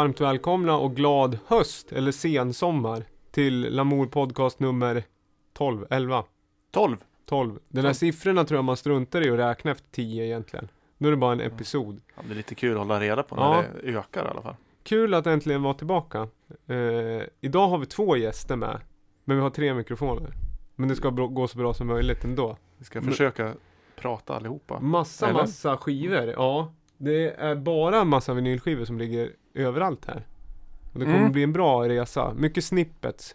varmt välkomna och glad höst eller sensommar till Lamour podcast nummer 12, 11, 12. 12. De där Tolv. siffrorna tror jag man struntar i att räkna efter 10 egentligen. Nu är det bara en episod. Ja, det är lite kul att hålla reda på när Ja. det ökar i alla fall. Kul att äntligen vara tillbaka. Eh, idag har vi två gäster med, men vi har tre mikrofoner. Men det ska gå så bra som möjligt ändå. Vi ska Men- försöka prata allihopa. Massa, Eller? massa skivor. Ja, det är bara massa vinylskivor som ligger överallt här. Och det kommer Mm. bli en bra resa. Mycket snippets.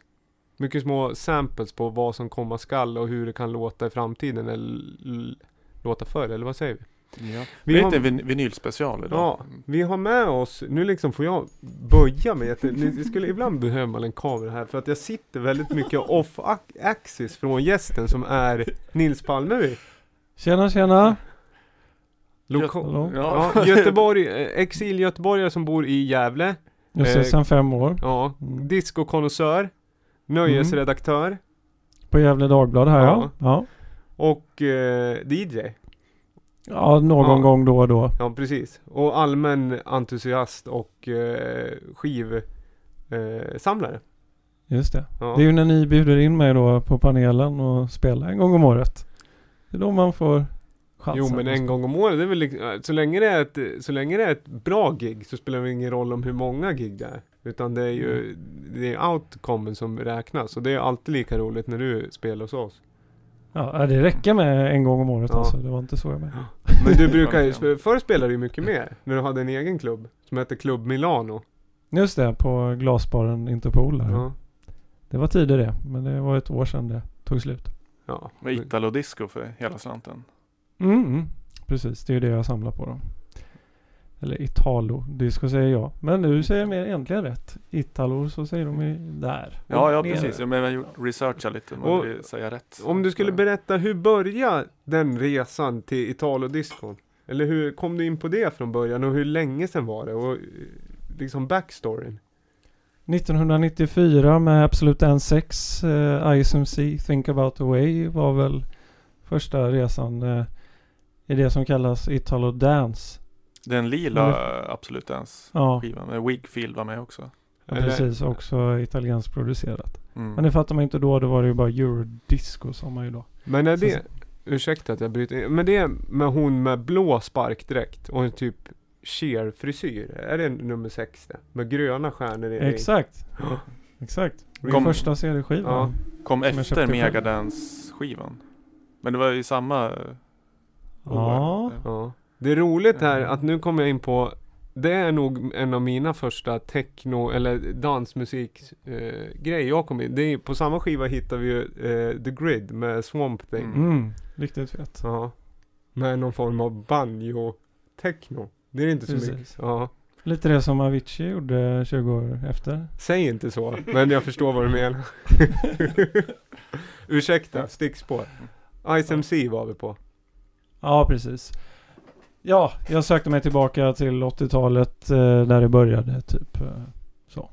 Mycket små samples på vad som komma skall och hur det kan låta i framtiden eller låta förr, eller vad säger vi? Ja. Vi Vi har- har... en vin- vinylspecial idag. Ja, vi har med oss, nu liksom får jag böja mig. Det skulle ibland behöva man en kamera här för att jag sitter väldigt mycket off axis från gästen som är Nils Palmeby. Tjena tjena! Loka- Hallå. Ja. Ja, Göteborg, eh, exil-göteborgare som bor i Gävle. Jag Eh, ses sedan fem år. Ja, Mm. discokonnässör. Nöjesredaktör. På Gävle Dagblad här Ja. ja. Och eh, DJ. ja någon Ja. gång då och då. Ja, precis. Och allmän entusiast och eh, skivsamlare. Eh. Just det. ja. Det är ju när ni bjuder in mig då på panelen och spelar en gång om året. Det är då man får chansen. Jo men en gång om året, det är väl liksom, så länge det är ett, så länge det är ett bra gig så spelar det ingen roll om hur många gig det är. Utan det är ju, Mm. det är outcomen som räknas och det är alltid lika roligt när du spelar hos oss. Ja, det räcker med en gång om året Ja. alltså. Det var inte så jag menade. Men du brukar ju, förr spelade du ju mycket mer. När du hade en egen klubb. Som hette Club Milano. Just det, på glasbaren Interpol där. Ja. Det var tider det. Men det var ett år sedan det tog slut. Ja. Med Italo-disco för hela slanten. Mm, mm. Precis, det är det jag samlar på då. Eller Italo, disco säger jag. Men du säger mer egentligen rätt. Italo så säger de ju där. Ja, ja precis. Jag har gjort researchat lite. Och- vill säga rätt. Om du skulle berätta, hur började den resan till Italo-discon? Eller hur kom du in på det från början och hur länge sedan var det? Och eh, liksom backstoryn. 1994 med Absolute N6, eh, ISMC, Think About the Way var väl första resan eh, i det som kallas Italo Dance. Den lila Absolut Dance Ja, skivan med Wigfield var med också. ja precis. Också italienskt producerat. Mm. Men det fattar man inte då. Då var det ju bara eurodisco sa man ju då. Men är Så- det, ursäkta att jag bryter in, men det är med hon med blå sparkdräkt och en typ sheer-frisyr. Är det nummer sex det? Med gröna stjärnor i. Exakt. Ja. Exakt. Kom- första CD-skiva. Ja. Kom Som efter. Megadance-skivan. Men det var ju samma Ja. Ja. Det är roligt här att nu kommer jag in på det är nog en av mina första techno eller dansmusik eh, grejer jag kom in. Det är, på samma skiva hittar vi ju eh, The Grid med Swamp Thing. Mm. Mm, riktigt fett. Ja. Med någon form av banjo techno. Det är inte så Precis. mycket. Ja. Lite det som Avicii gjorde 20 år efter. Säg inte så, men jag förstår vad du menar. Ursäkta, stickspår. Ice MC var vi på. Ja, precis. Ja, jag sökte mig tillbaka till 80-talet eh, där det började typ. Eh, så.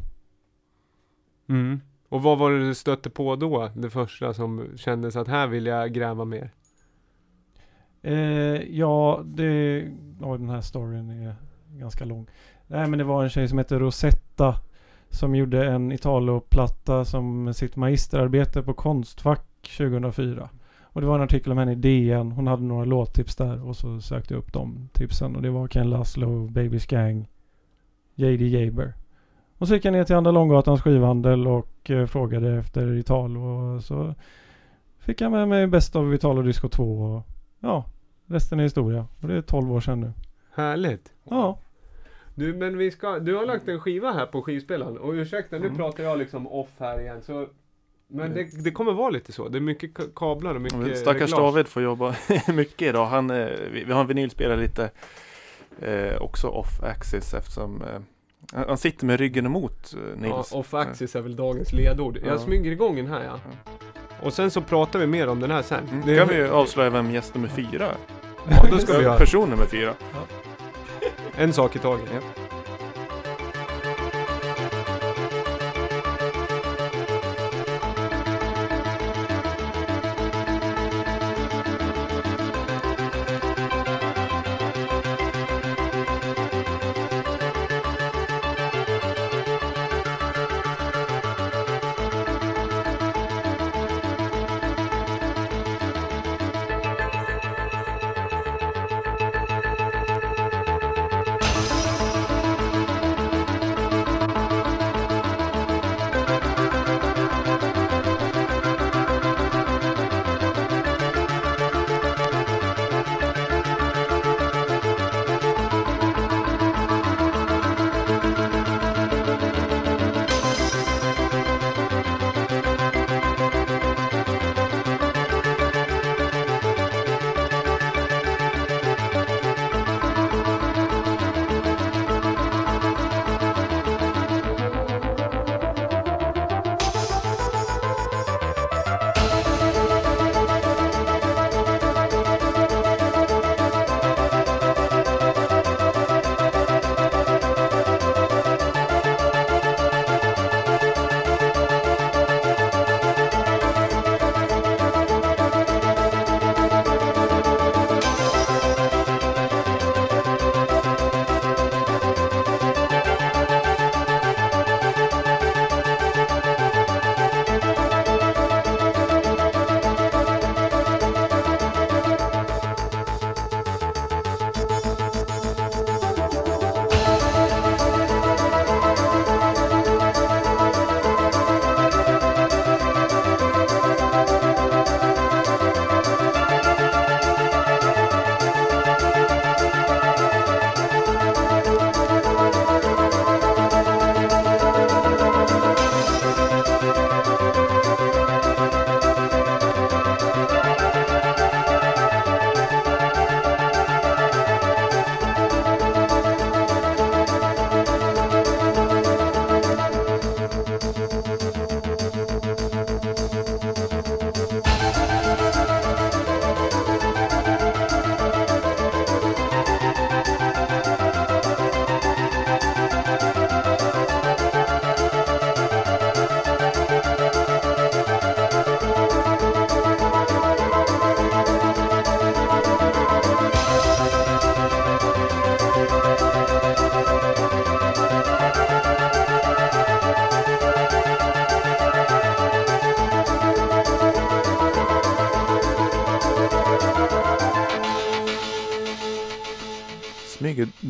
Mm. Och vad var det du stötte på då? Det första som kändes att här vill jag gräva mer. Eh, ja, det... Oj, den här storyn är ganska lång. Nej, men det var en tjej som hette Rosetta som gjorde en Italo-platta som sitt magisterarbete på Konstfack 2004. Och det var en artikel om henne i DN. Hon hade några låttips där och så sökte jag upp de tipsen. Och det var Ken Laszlo, Babys Gang, JD Jaber. Och så gick jag ner till Andra Långgatans skivhandel och eh, frågade efter Italo. Och så fick jag med mig Best of Italo Disco 2. Och ja, resten är historia. Och det är 12 år sedan nu. Härligt. Ja. Du, men vi ska, du har lagt en skiva här på skivspelaren. Och ursäkta, nu Mm. pratar jag liksom off här igen. Så, men det, det kommer vara lite så. Det är mycket ka- kablar och mycket Stackars reglage. David får jobba mycket idag. Han, eh, vi, vi har en vinylspelare lite eh, också off-axis eftersom eh, han sitter med ryggen emot eh, Ja, Nils. off-axis är väl dagens ledord. Jag Ja. smyger igång den här ja. Och sen så pratar vi mer om den här sen. Mm. Det- kan vi avslöja vem gäst nummer fyra är. Ja, då ska vi göra. Person nummer fyra. En sak i taget. Ja.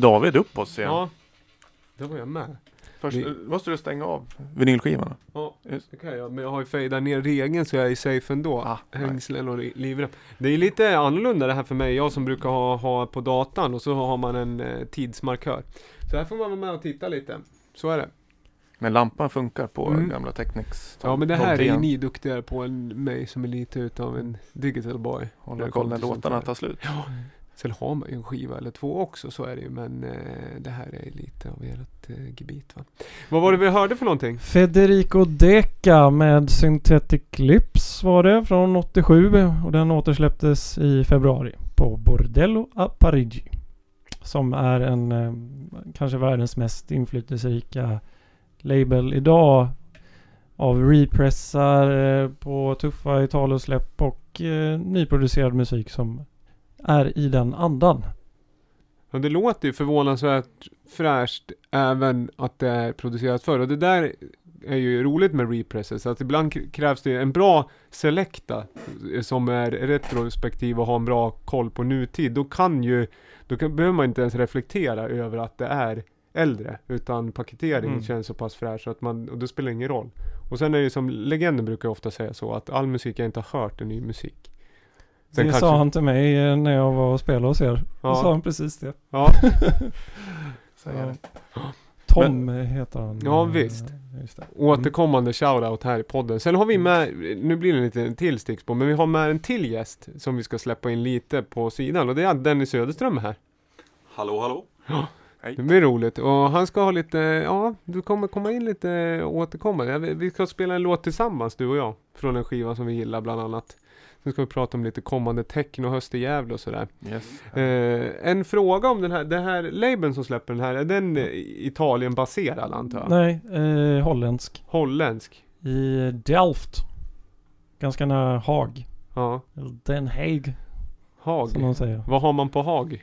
David upp oss igen. Ja, det var jag med. Först Vi- eh, måste du stänga av vinylskivan. Ja, Just. det kan jag. Men jag har ju fejdat ner regeln så jag är safe ändå. Ah, Hängslen och li- livrem. Det är lite annorlunda det här för mig. Jag som brukar ha, ha på datan och så har man en eh, tidsmarkör. Så här får man vara med och titta lite. Så är det. Men lampan funkar på Mm. gamla Technics. Ja men det här är ju 03. ni duktigare på än mig som är lite utav en digital boy. Hålla koll när låtarna tar slut. Sen har man ju en skiva eller två också, så är det ju. Men eh, det här är lite av ert eh, gebit va. Vad var det vi hörde för någonting? Federico Deca med Synthetic Lips var det från 87 och den återsläpptes i februari på Bordello a Parigi. Som är en eh, kanske världens mest inflytelserika label idag. Av repressar eh, på tuffa Italosläpp och eh, nyproducerad musik som är i den andan. Ja, det låter ju förvånansvärt fräscht även att det är producerat förr. Och det där är ju roligt med represses. Att ibland krävs det en bra selecta eh, som är retrospektiv och har en bra koll på nutid. Då kan ju, då kan, behöver man inte ens reflektera över att det är äldre. Utan paketeringen Mm. känns så pass fräsch att man, och det spelar ingen roll. Och sen är det ju som legenden brukar ofta säga så att all musik jag inte har hört är ny musik. Sen det kanske- sa han till mig eh, när jag var och spelade hos er. Ja. Då sa han precis det. Ja, Säger det. Tom heter han. Ja, visst. Just det. Återkommande shoutout här i podden. Sen har vi med, nu blir det en liten till stickspår, men vi har med en till gäst som vi ska släppa in lite på sidan och det är Dennis Söderström här. Hallå, hallå. Det blir roligt och han ska ha lite, ja, du kommer komma in lite återkommande. Ja, vi- Vi ska spela en låt tillsammans du och jag, från en skiva som vi gillar bland annat. Sen ska vi prata om lite kommande techno höst i Gävle och sådär. Yes. Eh, en fråga om den här, den här labeln som släpper den här, är den Italien-baserad antar jag? Nej, eh, holländsk. Holländsk? I Delft. Ganska nära Haag. Ja. Den Haag, Haag? som de säger. Vad har man på Haag? Eh,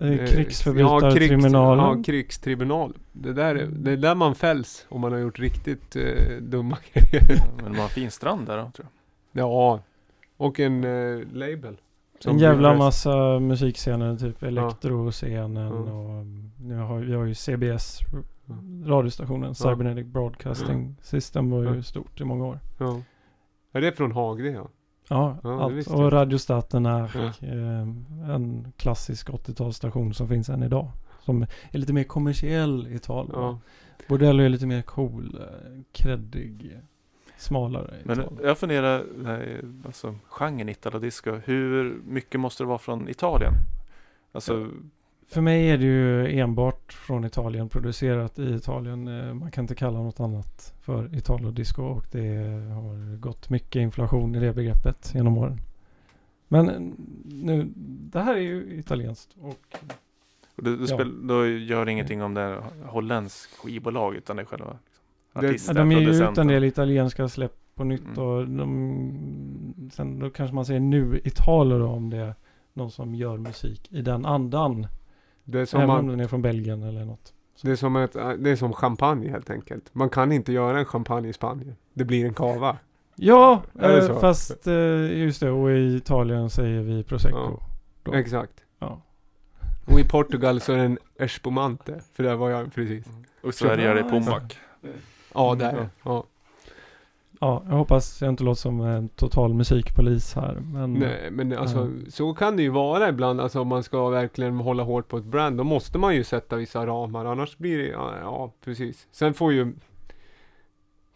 Eh, ja, krigs- Krigsförbrytartribunalen. Ja, krigstribunal. Det, där, är- det är där man fälls om man har gjort riktigt eh, dumma grejer. Men de har fin strand där då, tror jag. ja, och en eh, label. En jävla massa musikscener, typ elektroscenen Ja. och mm, nu har vi har ju CBS, Ja. radiostationen, Cybernetic Broadcasting System var ju Ja. stort i många år. Ja. Är det från Haag det ja? Ja, Ja, allt. Och. Radiostaten är Ja. eh, en klassisk 80-talsstation som finns än idag. Som är lite mer kommersiell i Italien. ja. Bordello är lite mer cool, eh, kreddig, smalare Men Italien. jag funderar, nej, alltså genren Italo-disco, hur mycket måste det vara från Italien? Alltså, För mig är det ju enbart från Italien, producerat i Italien. Eh, Man kan inte kalla något annat för Italo-disco och det har gått mycket inflation i det begreppet genom åren. Men eh, nu, det här är ju italienskt och och det, det Ja. spel, då gör det ingenting om det är holländskt skivbolag utan det är själva Det- ja, artisten, de ger ju ut en del italienska släpp på nytt Mm. och de, sen då kanske man säger nu Italo då om det är någon som gör musik i den andan. Det är som, Även om man, den är från Belgien eller något. det är som, ett, det är som champagne helt enkelt. Man kan inte göra en champagne i Spanien. Det blir en cava. Ja, eh, fast eh, just det. Och i Italien säger vi prosecco. Då. Exakt. Ja. Och i Portugal så är det en espumante. För där var jag precis. Och i Sverige är det Ja, Pommac. Ja, Mm, där ja. ja. ja, jag hoppas jag inte låter som en total musikpolis här. Men Nej, men alltså Ja. så kan det ju vara ibland. Alltså om man ska verkligen hålla hårt på ett brand. Då måste man ju sätta vissa ramar. Annars blir det, ja, ja precis. Sen får ju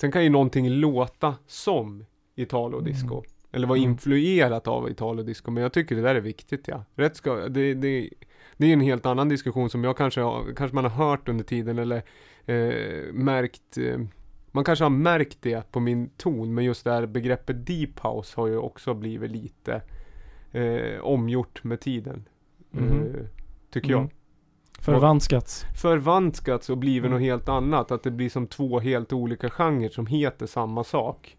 Sen kan ju någonting låta som Italo-disco. Mm. Eller vara Mm. influerat av Italo-disco. Men jag tycker det där är viktigt ja. Rätt ska, det, det, det är en helt annan diskussion som jag kanske har, kanske man har hört under tiden eller eh, märkt eh, man kanske har märkt det på min ton, men just det här begreppet deep house har ju också blivit lite eh, omgjort med tiden. Mhm. Eh, tycker jag. Mm. Förvanskats. Förvanskats och blivit Mm. något helt annat. Att det blir som två helt olika genrer som heter samma sak.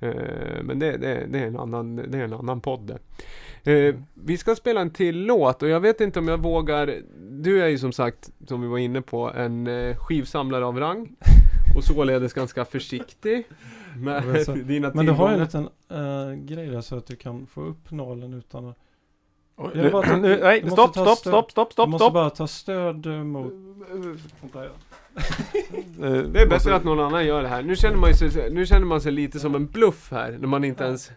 Eh, men det, det, det, är en annan, det är en annan podd. Eh, vi ska spela en till låt och jag vet inte om jag vågar. Du är ju som sagt, som vi var inne på, en eh, skivsamlare av rang. Och således ganska försiktig med Men så- dina Men du har ju en liten eh, grej där så att du kan få upp nålen utan att Oj, nu, bara nu, nej, stopp, ta stopp, stöd. stopp, stopp, Du stopp, måste stopp. bara ta stöd mot... Vänta. Det är bättre att någon annan gör det här. Nu känner man, sig, nu känner man sig lite som en bluff här, när man inte ens...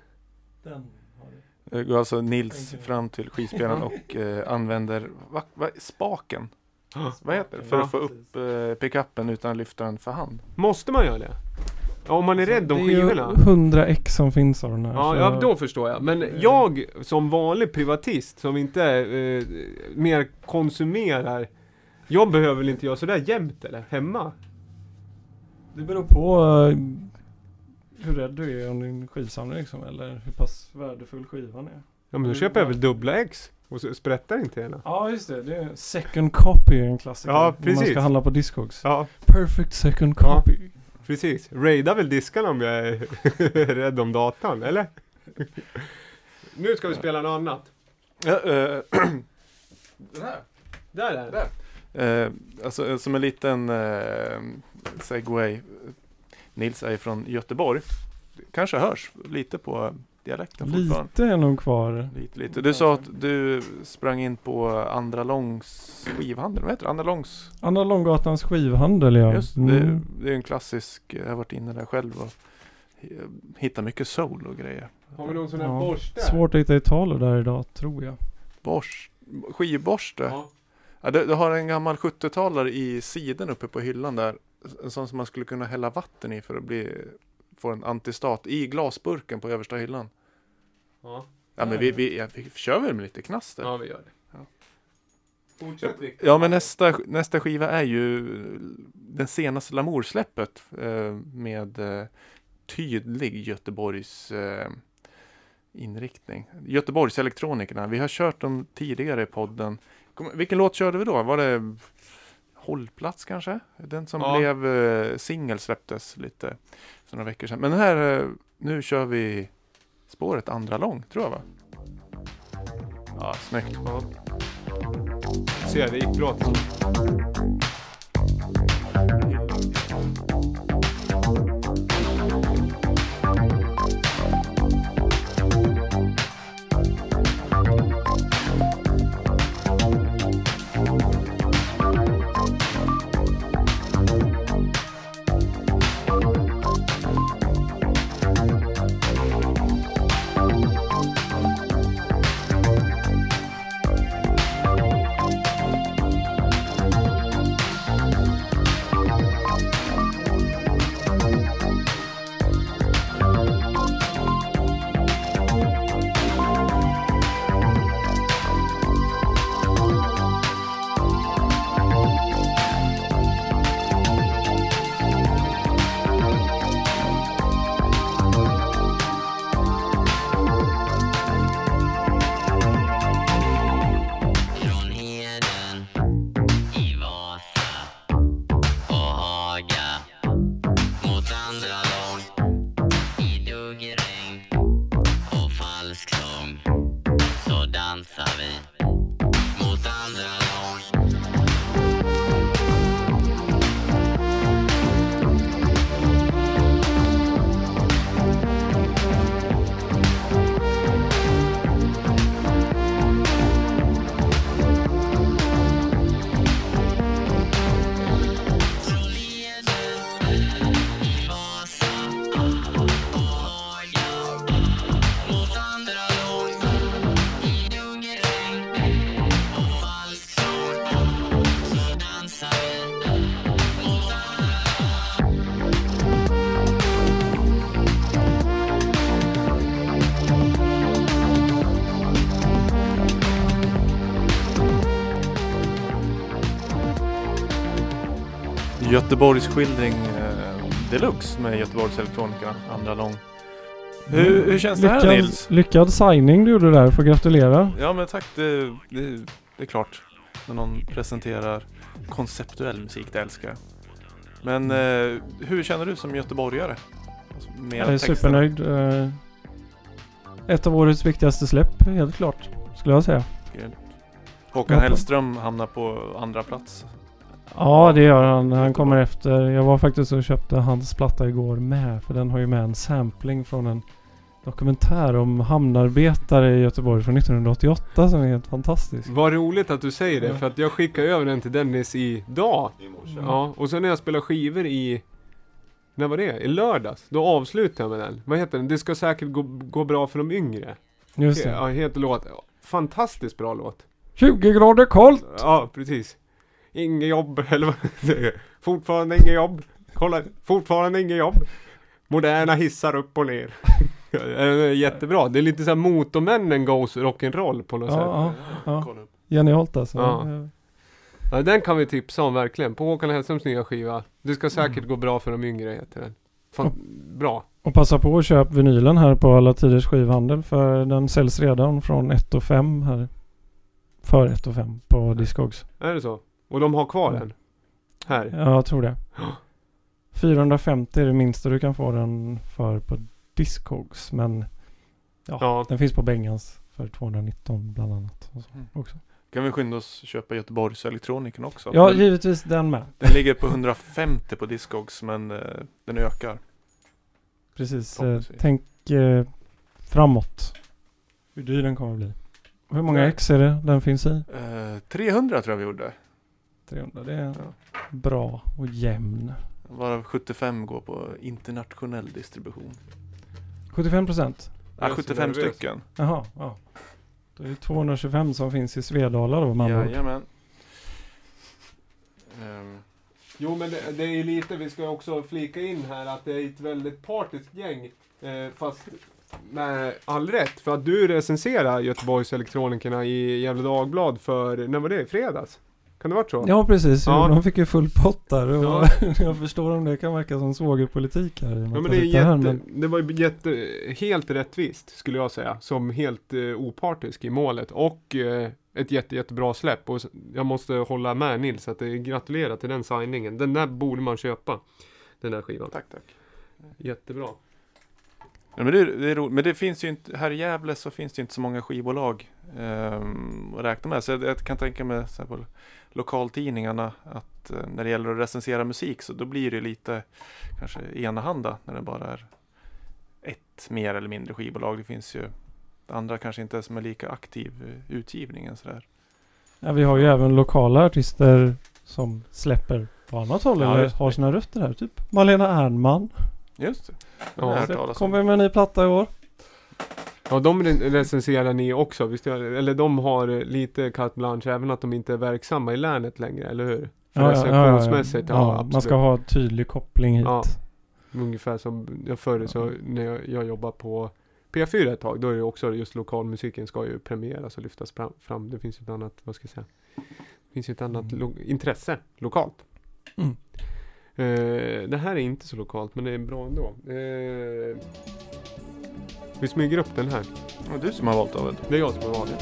Eh, Går alltså Nils fram till skivspelaren och eh, använder va, va, spaken. Vad heter det? För att få upp eh, pickuppen utan att lyfta den för hand. Måste man göra det? Ja, om man är rädd om det är ju skivorna? 100 ex som finns av den här. Ja, ja, då förstår jag. Men jag som vanlig privatist som inte eh, mer konsumerar Jag behöver väl inte göra sådär jämt eller? Hemma? Det beror på eh, hur rädd du är om din skivsamling liksom, eller hur pass värdefull skivan är. Ja men då köper jag väl dubbla ex och så sprättar inte hela. Ja just det, det är second copy en klassiker. Ja, Om man precis. ska handla på Discogs. Ja, Perfect second Ja. copy. precis. Raida väl diskarna om jag är rädd om datan, eller? nu ska vi spela något annat. Ja, eh, den här. Där är det. Där. Eh, alltså eh, som en liten eh, segway. Nils är från Göteborg. Kanske hörs lite på dialekten fortfarande. Lite är nog kvar. Lite, lite. Du sa att du sprang in på Andra Långs skivhandel. Vad heter det? Andra Långs? Andra Långgatans skivhandel ja. Just det. Mm. Det är en klassisk. Jag har varit inne där själv och hittat mycket soul och grejer. Har vi någon sån här Ja. borste? Svårt att hitta Italo där idag tror jag. Borst, skivborste. Ja. Ja, du, du har en gammal 70-talare i sidan uppe på hyllan där. En sån som man skulle kunna hälla vatten i för att bli, få en antistat i glasburken på översta hyllan. Ja. Ja men vi, vi, ja, vi kör väl med lite knaster. ja, vi gör det. Ja. Fortsätt Victor. Ja men nästa, nästa skiva är ju den senaste Lamour-släppet eh, med eh, tydlig Göteborgs eh, inriktning. Göteborgs elektronikerna. Vi har kört dem tidigare i podden. Vilken låt körde vi då? Var det Hållplats kanske? Den som Ja. blev eh, singel släpptes lite för några veckor sedan. Men här, eh, nu kör vi spåret andra lång tror jag va? Ja, snyggt. Ja. Ser, det gick bra till Göteborgs skildring eh, deluxe med Göteborgs elektronikerna, andra lång. Hur, hur känns det här lyckad, Nils? Lyckad signing du gjorde där, får gratulera. Ja men tack, det, det, det är klart. När någon presenterar konceptuell musik, det älskar jag. Men eh, hur känner du som göteborgare? Alltså, Jag är texterna? supernöjd. Eh, Ett av årets viktigaste släpp, helt klart. Skulle jag säga. Håkan. Hellström hamnar på andra plats. Ja, det gör han. Han kommer efter. Jag var faktiskt och köpte hans platta igår med. För den har ju med en sampling från en... Dokumentär om hamnarbetare i Göteborg från 1988 som är helt fantastisk. Vad roligt att du säger det, Ja. för att jag skickade över den till Dennis idag. I morse. Ja, och sen när jag spelade skivor i... När var det? I lördags? Då avslutade jag med den. Vad heter den? Det ska säkert gå, gå bra för de yngre. Just Ja, det. heter låt. Fantastiskt bra låt. 20 grader kallt! Ja, precis. Inget jobb, eller. Fortfarande inget jobb. Kolla, fortfarande inget jobb. Moderna hissar upp och ner. Är Jättebra. Det är lite såhär Motormännen goes rock'n'roll på något Ja, sätt. ja, ja. Upp. Genialt alltså. Ja. Ja, den kan vi tipsa om verkligen. På Håkan Hellströms nya skiva. Det ska säkert Mm. gå bra för de yngre heter den. Fan, bra. Och passa på att köpa vinylen här på alla tiders skivhandel för den säljs redan från 1 och 5 här. För 1 och 5 på Discogs. Är det så? Och de har kvar Ja. den? Här? Ja, jag tror det. 450 är det minsta du kan få den för på Discogs. Men ja, Ja. den finns på Bengans för 219 bland annat. Och så Mm. också. Kan vi skynda oss köpa Göteborgs elektroniken också? Ja, den, givetvis den med. den ligger på 150 på Discogs men eh, den ökar. Precis. Eh, tänk eh, framåt. Hur dyr den kommer att bli. Hur många ex är det den finns i? Eh, 300 tror jag vi gjorde. 300. Det är Ja. bra och jämn. Varav 75 går på internationell distribution. 75 procent? Ja, Jag är så 75 nervös. stycken. Jaha, ja. Då är det 225 som finns i Svedala då med andra ord. Jajamän. Ehm, Jo men det, det är ju lite, vi ska också flika in här att det är ett väldigt partiskt gäng. Eh, fast med all rätt. För att du recenserar Göteborgs elektronikerna i Gefle Dagblad för, när var det? I fredags? Kan det varit så? Ja precis, Ja. de fick ju full pott där och Ja. jag förstår om det kan verka som svågerpolitik här. Ja, men det, är sitter här, jätte, men- det var ju jätte, helt rättvist skulle jag säga. Som helt eh, opartisk i målet. Och eh, ett jätte, jättebra släpp. Och jag måste hålla med Nils att det är gratulerar till den signingen. Den där borde man köpa. Den där skivan. tack, tack. Jättebra. Ja, men, det, det är roligt. men det finns ju inte, här i Gävle så finns det inte så många skivbolag ehm, att räkna med. Så jag, jag kan tänka mig så här på lokaltidningarna att eh, när det gäller att recensera musik så då blir det lite kanske enahanda när det bara är ett mer eller mindre skivbolag. Det finns ju andra kanske inte som är lika aktiv utgivningen sådär. Ja, vi har ju även lokala artister som släpper på annat håll Ja, eller har sina rötter här. Typ Malena Ernman. Just det. Ja. Kommer med en ny platta i år. Ja, de re- recenserar ni också, visst? Eller de har lite carte blanche, även att de inte är verksamma i länet längre, eller hur? För recensionsmässigt, ja, absolut. Man ska ha tydlig koppling hit. Ja. Ungefär som jag förr så när jag, jag jobbade på P4 ett tag, då är det också just lokalmusiken ska ju premieras och lyftas fram. Det finns ju ett annat, vad ska jag säga? Det finns ju ett annat Mm. lo- intresse lokalt. Mm. Eh, det här är inte så lokalt, men det är bra ändå. Eh, vi smyger upp den här. Det var du som har valt David. Det är jag som har valt den.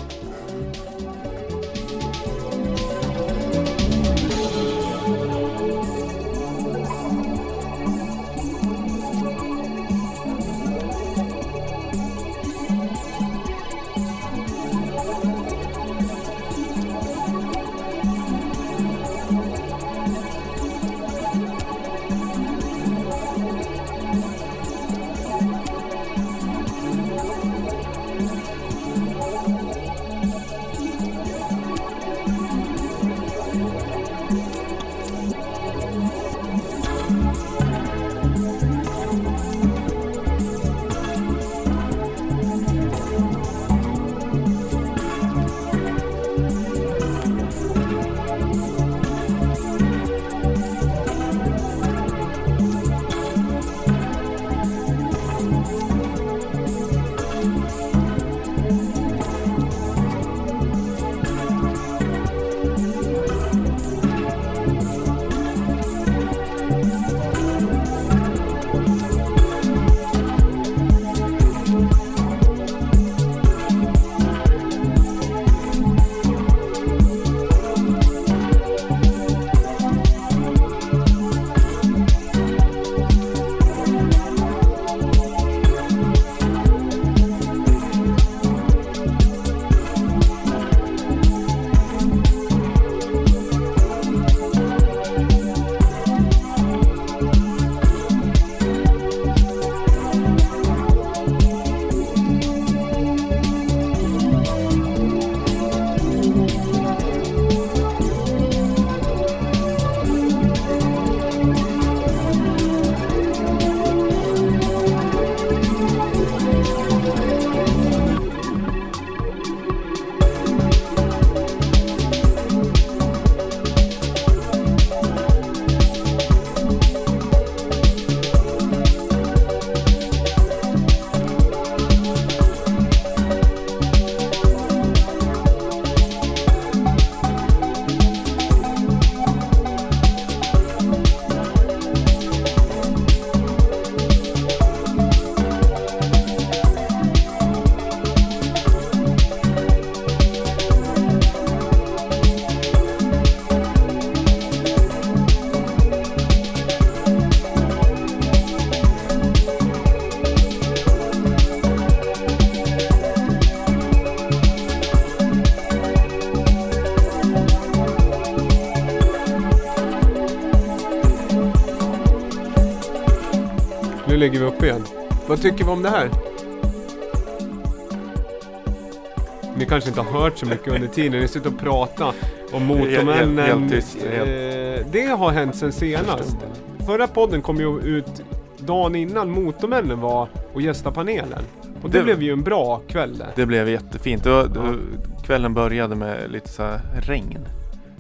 Nu lägger vi upp igen. Vad tycker vi om det här? Ni kanske inte har hört så mycket under tiden. Ni sitter och pratar om Motormännen. Helt- helt tyst, Eh, det har hänt sen senast. Förra podden kom ju ut dagen innan Motormännen var och gästade panelen. Och det, Det- blev ju en bra kväll där. Det blev jättefint. Det var, var, kvällen började med lite så här regn.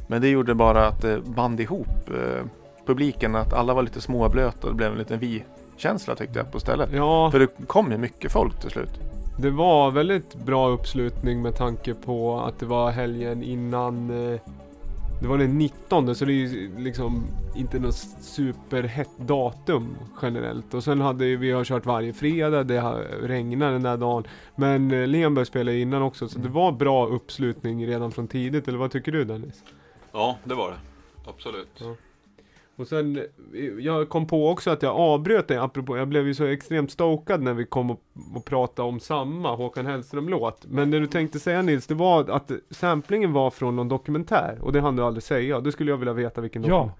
Men det gjorde bara att det band ihop eh, publiken. Att alla var lite småblöta. Det blev en liten vi-känsla tyckte jag på stället. Ja, För det kom ju mycket folk till slut. det var väldigt bra uppslutning med tanke på att det var helgen innan eh, det var den 19 så det är ju liksom inte något superhett datum generellt. Och sen hade vi har kört varje fredag, det har regnat den där dagen. Men eh, Lenberg spelade innan också så det var bra uppslutning redan från tidigt. Eller vad tycker du Dennis? Ja, det var det. Absolut. Ja. Och sen, eh, jag kom på också att jag avbröt det apropå, jag blev ju så extremt stokad när vi kom och, och pratade om samma Håkan Hellström-låt. Men det du tänkte säga Nils, det var att samplingen var från någon dokumentär. Och det hann du aldrig säga. Det skulle jag vilja veta vilken Ja.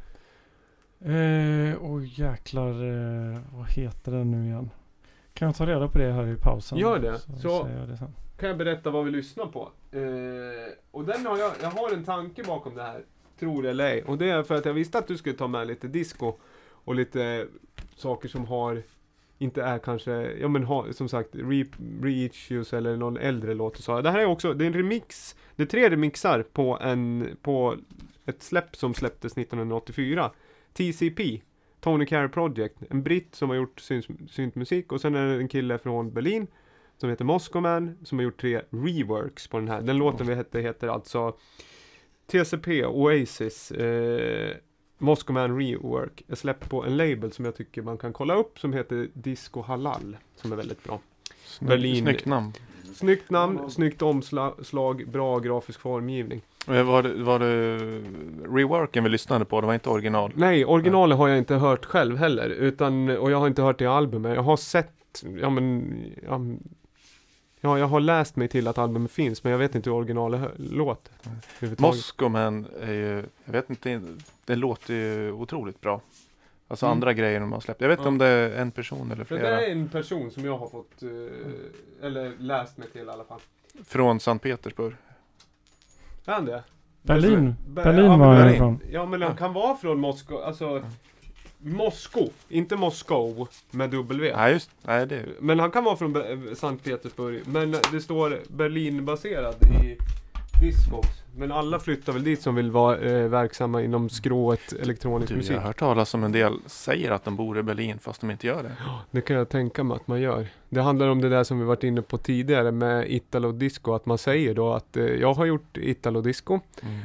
Eh, oj jäklar. Eh, vad heter den nu igen? Kan jag ta reda på det här i pausen? Gör det. Så, Så- jag det. Kan jag berätta vad vi lyssnar på? Eh, och den har jag, jag har en tanke bakom det här. Tror det eller ej. Och det är för att jag visste att du skulle ta med lite disco. Och lite saker som har inte är kanske, ja men ha, som sagt, re, Reissues eller någon äldre låt och så. Det här är också, det är en remix, det är tre remixar på en, på ett släpp som släpptes 1984. TCP, Tony Care Project, en britt som har gjort synt, syntmusik och sen är det en kille från Berlin som heter Moscow Man som har gjort tre reworks på den här. Den låten vi hette heter alltså TCP Oasis eh, Moscow Man Rework är släppt på en label som jag tycker man kan kolla upp som heter Disco Halal som är väldigt bra. Snyggt, Berlin. snyggt namn. Snyggt namn, snyggt omslag, bra grafisk formgivning. Var det, var det reworken vi lyssnade på? Det var inte original? Nej, originalet har jag inte hört själv heller utan, och jag har inte hört det albumet. Jag har sett, ja men, ja, ja jag har läst mig till att albumet finns men jag vet inte hur originalet låter. överhuvudtaget. Moscow Man är ju, jag vet inte, det låter ju otroligt bra. Alltså Mm. andra grejer de har släppt. Jag vet inte Ja. om det är en person eller Det där flera. är en person som jag har fått, eh, eller läst mig till i alla fall. Från Sankt Petersburg. Är han det? Berlin. Ber- Berlin ja, men var Berlin. jag ifrån. Ja men han kan vara från Moskva, alltså Moskva, inte Moskov med W. Nej just nej det. Men han kan vara från Be- Sankt Petersburg. Men det står Berlin-baserad i Discogs. Men alla flyttar väl dit som vill vara eh, verksamma inom skrået elektronisk Du, musik. jag har hört talas om en del säger att de bor i Berlin fast de inte gör det. Det kan jag tänka mig att man gör. Det handlar om det där som vi varit inne på tidigare med Italo Disco. Att man säger då att eh, jag har gjort Italo Disco.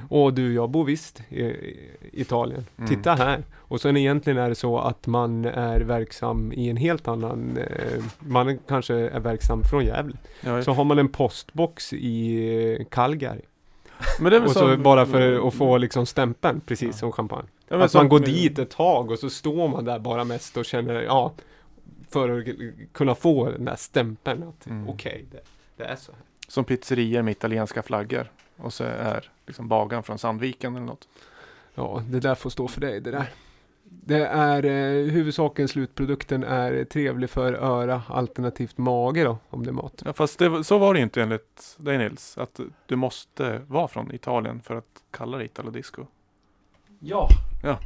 Och du, jag bor visst i, i Italien. Mm. Titta här. Och sen egentligen är det så att man är verksam i en helt annan, eh, man kanske är verksam från Gävle. Ja, Så har man en postbox i eh, Calgary. Men det är Och så som- bara för att få liksom stämpeln, precis Ja. som champagne. Ja, att som- man går dit ett tag och så står man där bara mest och känner, ja, för att kunna få den där stämpeln att Mm. okej, det, det är så här. Som pizzerior med italienska flaggor. Och så är liksom bagaren från Sandviken eller något. Ja, det där får stå för dig det där. Det är eh, huvudsaken, slutprodukten är trevlig för öra, alternativt mage då, om det är mat. Ja, fast det, så var det inte enligt dig Nils. Att du måste vara från Italien för att kalla det Italo Disco. Ja. Ja.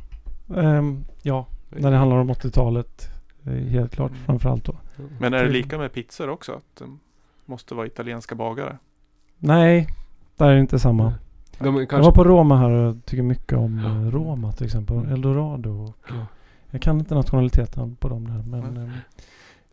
Ehm, ja, när det handlar om 80-talet. eh, Helt klart, Mm. framförallt då. Men är det lika med pizzor också? Att det måste vara italienska bagare? Nej, där är det inte samma. De är Jag kanske, var på Roma här och tycker mycket om eh, Roma till exempel. Eldorado och eh, jag kan inte nationaliteten på dem där men eh,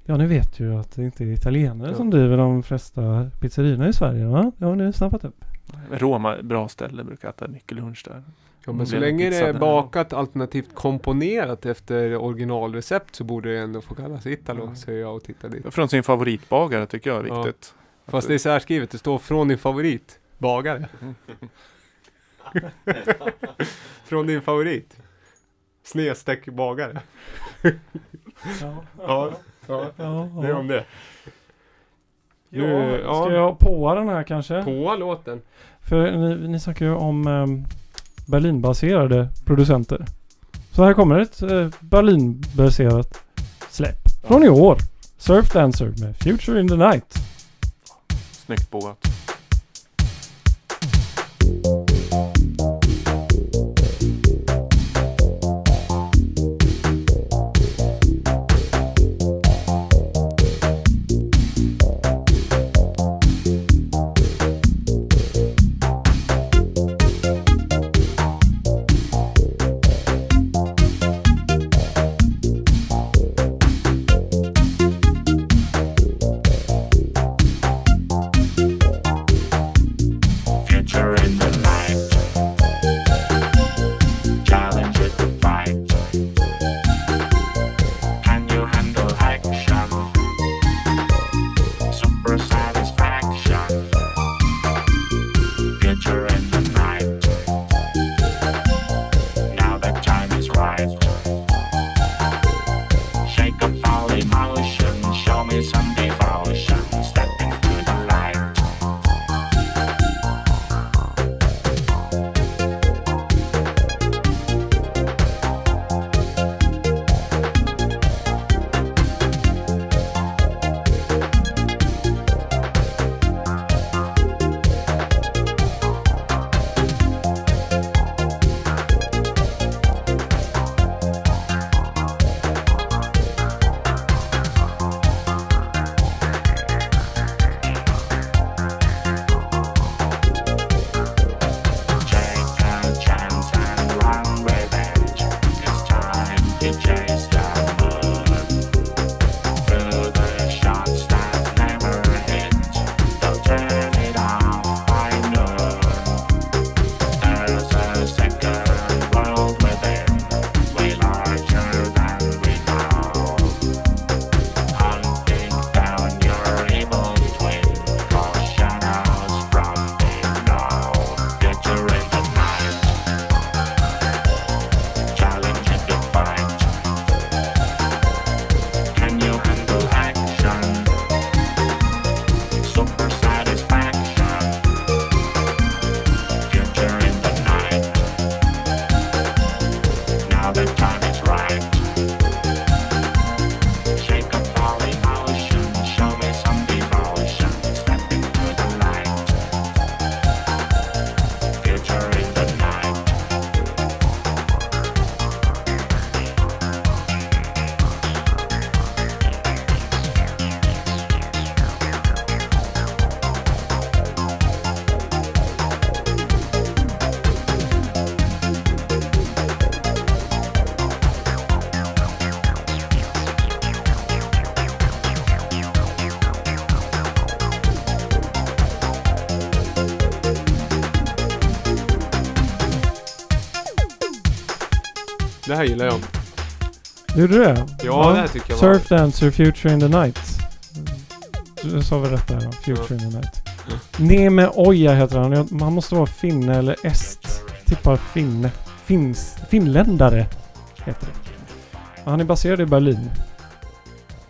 Ja ni vet ju att det inte är italienare Ja. som driver de flesta pizzerierna i Sverige va? Det har ni snappat upp. Roma, bra ställe, brukar äta mycket lunch där. ja, men så Mm. länge det är bakat alternativt komponerat efter originalrecept så borde det ändå få kallas Italo, Mm. säger jag och tittar dit. Från sin favoritbagare tycker jag är Ja. viktigt. Fast det är särskrivet, det står från din favorit, bagare. från din favorit. Snedstreck bagare. Ja, Ja, ja. ja, Det är om det. Nu, ja. ska jag påa den här kanske? På låten. För ni, ni snackar ju om um, Berlinbaserade producenter. Så här kommer ett uh, Berlinbaserat släpp. Från i år. Surf Dancer med Future in the Night. Snyggt boat. Det här gillar jag. Gjorde du det? Ja, det här tycker jag var- Surf Dancer Future in the Night. Du sa väl rätt där då? Future in the Night. Neme Oja heter han. Han måste vara finne eller est. Tippar finne. Finns, finländare heter det. Han är baserad i Berlin.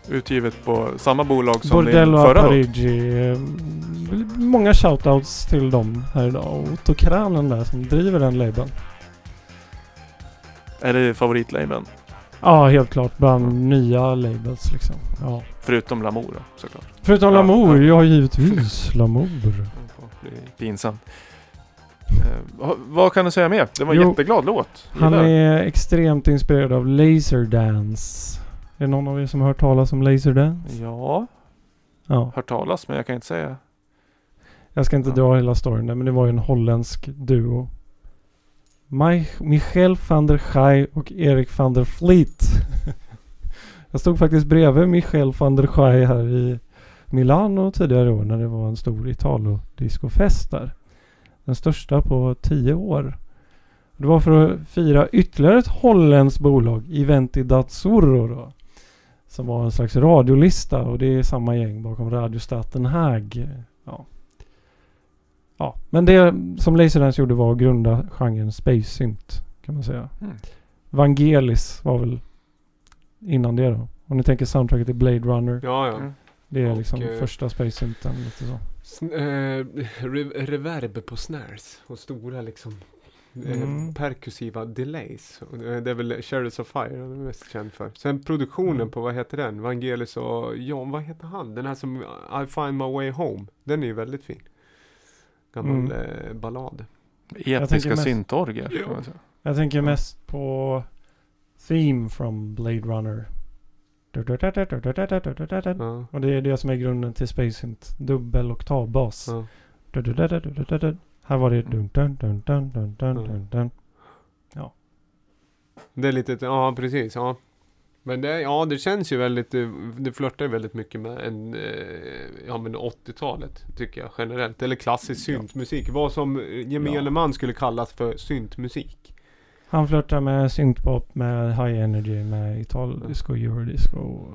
Utgivet på samma bolag som din Bordello förra då. Parigi. eh, Många shoutouts till dem här idag. Och Kranen där som driver den labeln. Är det favoritlabeln? Ja, helt klart. Bland nya labels liksom. Ja. Förutom Lamour då, såklart. Förutom Ja, Lamour. ja. Ja, givetvis. Lamour. Det är pinsamt. Eh, vad kan du säga mer? Det var en Jo, jätteglad låt. Han är extremt inspirerad av Laserdance. Är det någon av er som har hört talas om Laserdance? Ja, Ja. hört talas men jag kan inte säga. Jag ska inte Ja. dra hela storyn där, men det var ju en holländsk duo. Maj- Michel van der Schij och Erik van der Vliet. Jag stod faktiskt bredvid Michel van der Schij här i Milano tidigare år när det var en stor Italo-discofest där. Den största på tio år. Det var för att fira ytterligare ett holländskt bolag, Eventi Dazzurro då. Som var en slags radiolista och det är samma gäng bakom Radio Staten Haag. Ja. Ja, men det som Laserdance gjorde var att grunda genren Space Synth kan man säga. Mm. Vangelis var väl innan det då. Om ni tänker soundtracket till Blade Runner. Ja, ja. Mm. Det är Och, liksom eh, första Space Synthen lite så. Eh, re- reverb på snares och stora liksom eh, Mm. perkussiva delays. Och Det det är väl Chariots of Fire han är mest känd för. Sen produktionen Mm. på, vad heter den? Vangelis och John, vad heter han? Den här som I find my way home. Den är ju väldigt fin. Gammal Mm. eh, ballad. Etiska mest- syntorger. Ja. Jag tänker mest på Theme from Blade Runner. Ja. Och det är det som är grunden till Space Synth. Dubbel oktavbas. Ja. Här var det dun dun dun dun dun dun Ja. dun. Det är lite, ja precis, ja. Men det, ja, det känns ju väldigt, eh, det flörtar ju väldigt mycket med en, eh, ja men 80-talet tycker jag generellt. Eller klassisk Ja. syntmusik. Vad som eh, gemene Ja. man skulle kallas för syntmusik. Han flörtar med syntpop, med high energy, med italiensk och eurodisco.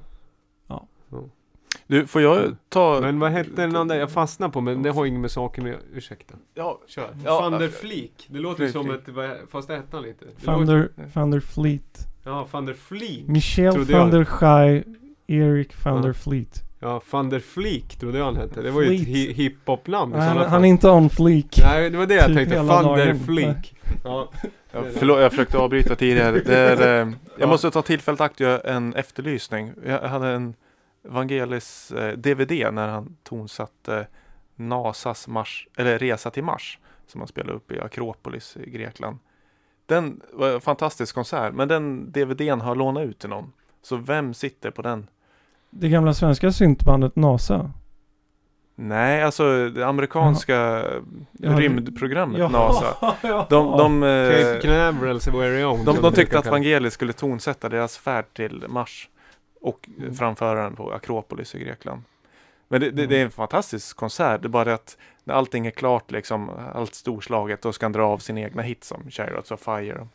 Du, får jag ta... Men vad hette den andra jag fastnade på? Men det har inget med saken att göra. Ursäkta. Ja, Kör. Ja, Van der äh, Fleek. Det låter ju som Fleek. ett, fast det hette han lite. Låter, Thunder, Thunder Fleet. ja, van der Fleek. Michel van der Schij, Erik van Ja. der Fleet. Ja, van der Fleek trodde jag han hette. Det var ju ett hi- hiphop-namn i Han, är inte on fleek. Nej, det var det jag Typ tänkte. Van der. Fleek. Ja. Ja, förlåt, jag försökte avbryta tidigare. Det är, eh, Ja. jag måste ta tillfället akt och göra en efterlysning. Jag hade en Vangelis eh, DVD när han tonsatte NASAs mars, eller Resa till Mars som han spelade upp i Akropolis i Grekland. Den var en fantastisk konsert, men den DVDn har lånat ut till någon. Så vem sitter på den? Det gamla svenska syntbandet NASA. Nej, alltså det amerikanska Ja, rymdprogrammet NASA. ja. De, de, eh. De, de det tyckte att. Vangelis skulle tonsätta deras färd till Mars och Mm. framföra den på Akropolis i Grekland. Men det, det, Mm. det är en fantastisk konsert. Det är bara det att när allting är klart, liksom, allt storslaget, då ska han dra av sina egna hits som Chariots of Fire.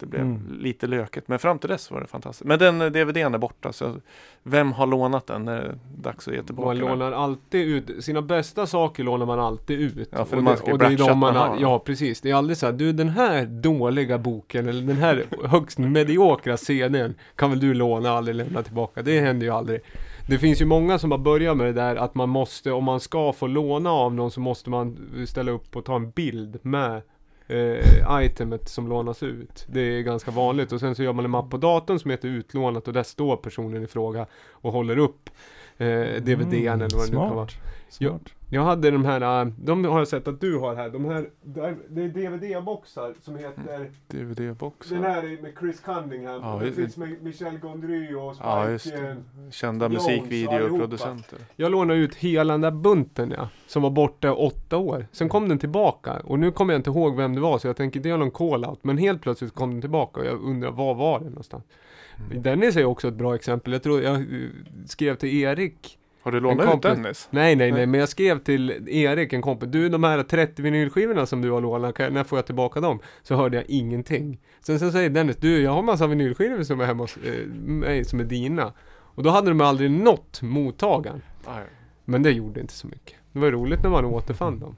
Det blev Mm. lite löket, men fram till dess var det fantastiskt. Men den eh, DVDn är borta, så vem har lånat den? Det är dags att ge tillbaka Man den. lånar alltid ut, sina bästa saker lånar man alltid ut. Ja, för och man det, ska ju och det är de man har. Ja, precis. Det är aldrig så här, du den här dåliga boken eller den här högst mediokra CDn kan väl du låna aldrig lämna tillbaka. Det händer ju aldrig. Det finns ju många som har börjat med det där att man måste, om man ska få låna av någon så måste man ställa upp och ta en bild med eh, itemet som lånas ut. Det är ganska vanligt och sen så gör man en mapp på datorn som heter utlånat och där står personen i fråga och håller upp eh, DVDn Mm, eller vad det nu kan vara. Smart. Ja. Jag hade de här, äh, de har jag sett att du har här, de här, det är DVD-boxar som heter, DVD-boxar. den här är med Chris Cunningham, Ja, och det finns med Michel Gondry och Spike. Ja, just eh. Kända Jones musikvideoproducenter. Jag lånade ut hela den där bunten ja, som var borta åtta år. Sen kom den tillbaka och nu kommer jag inte ihåg vem det var så jag tänker inte göra någon call-out. Men helt plötsligt kom den tillbaka och jag undrar var var den någonstans? Mm. Dennis är också ett bra exempel. Jag tror jag eh, skrev till Erik Har du lånat ut. Dennis? Nej, nej, nej, men jag skrev till Erik, en kompis. Du, de här 30 vinylskivorna som du har lånat, när får jag tillbaka dem? Så hörde jag ingenting. Sen så säger Dennis, du, jag har massa vinylskivor som är hemma hos eh, mig, som är dina. Och då hade de aldrig nått mottagaren. Nej. Men det gjorde inte så mycket. Det var roligt när man återfann dem.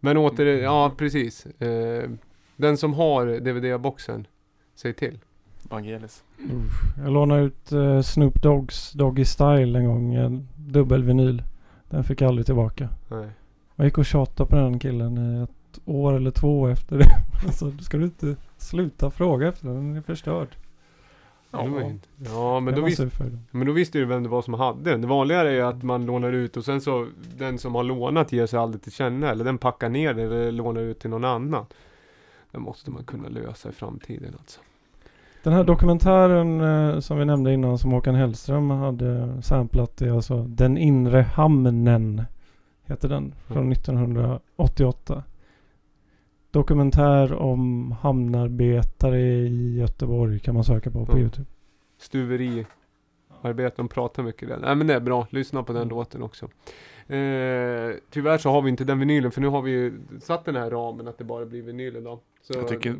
Men åter, ja precis. Eh, den som har DVD-boxen, säg till. Vangelis. Jag lånade ut eh, Snoop Doggs Doggy Style en gång. En dubbel vinyl. Den fick jag aldrig tillbaka. Nej. Jag gick och tjatade på den killen i ett år eller två efter det. Alltså, ska du inte sluta fråga efter den? Den är förstörd. Ja, inte. ja men då visste. Men då visste du vem det var som hade den. Det vanligare är att man lånar ut och sen så den som har lånat ger sig aldrig till känna. Eller den packar ner det eller lånar ut till någon annan. Det måste man kunna lösa i framtiden alltså. Den här dokumentären eh, som vi nämnde innan som Håkan Hellström hade samplat är alltså Den inre hamnen. Heter den. Från 1988. Dokumentär om hamnarbetare i Göteborg kan man söka på på Ja. Youtube. Stuveri. Arbete, de pratar mycket där. Nej men det är bra, lyssna på den Mm. låten också. Eh, tyvärr så har vi inte den vinylen för nu har vi ju satt den här ramen att det bara blir vinyl idag. Så, Jag tycker,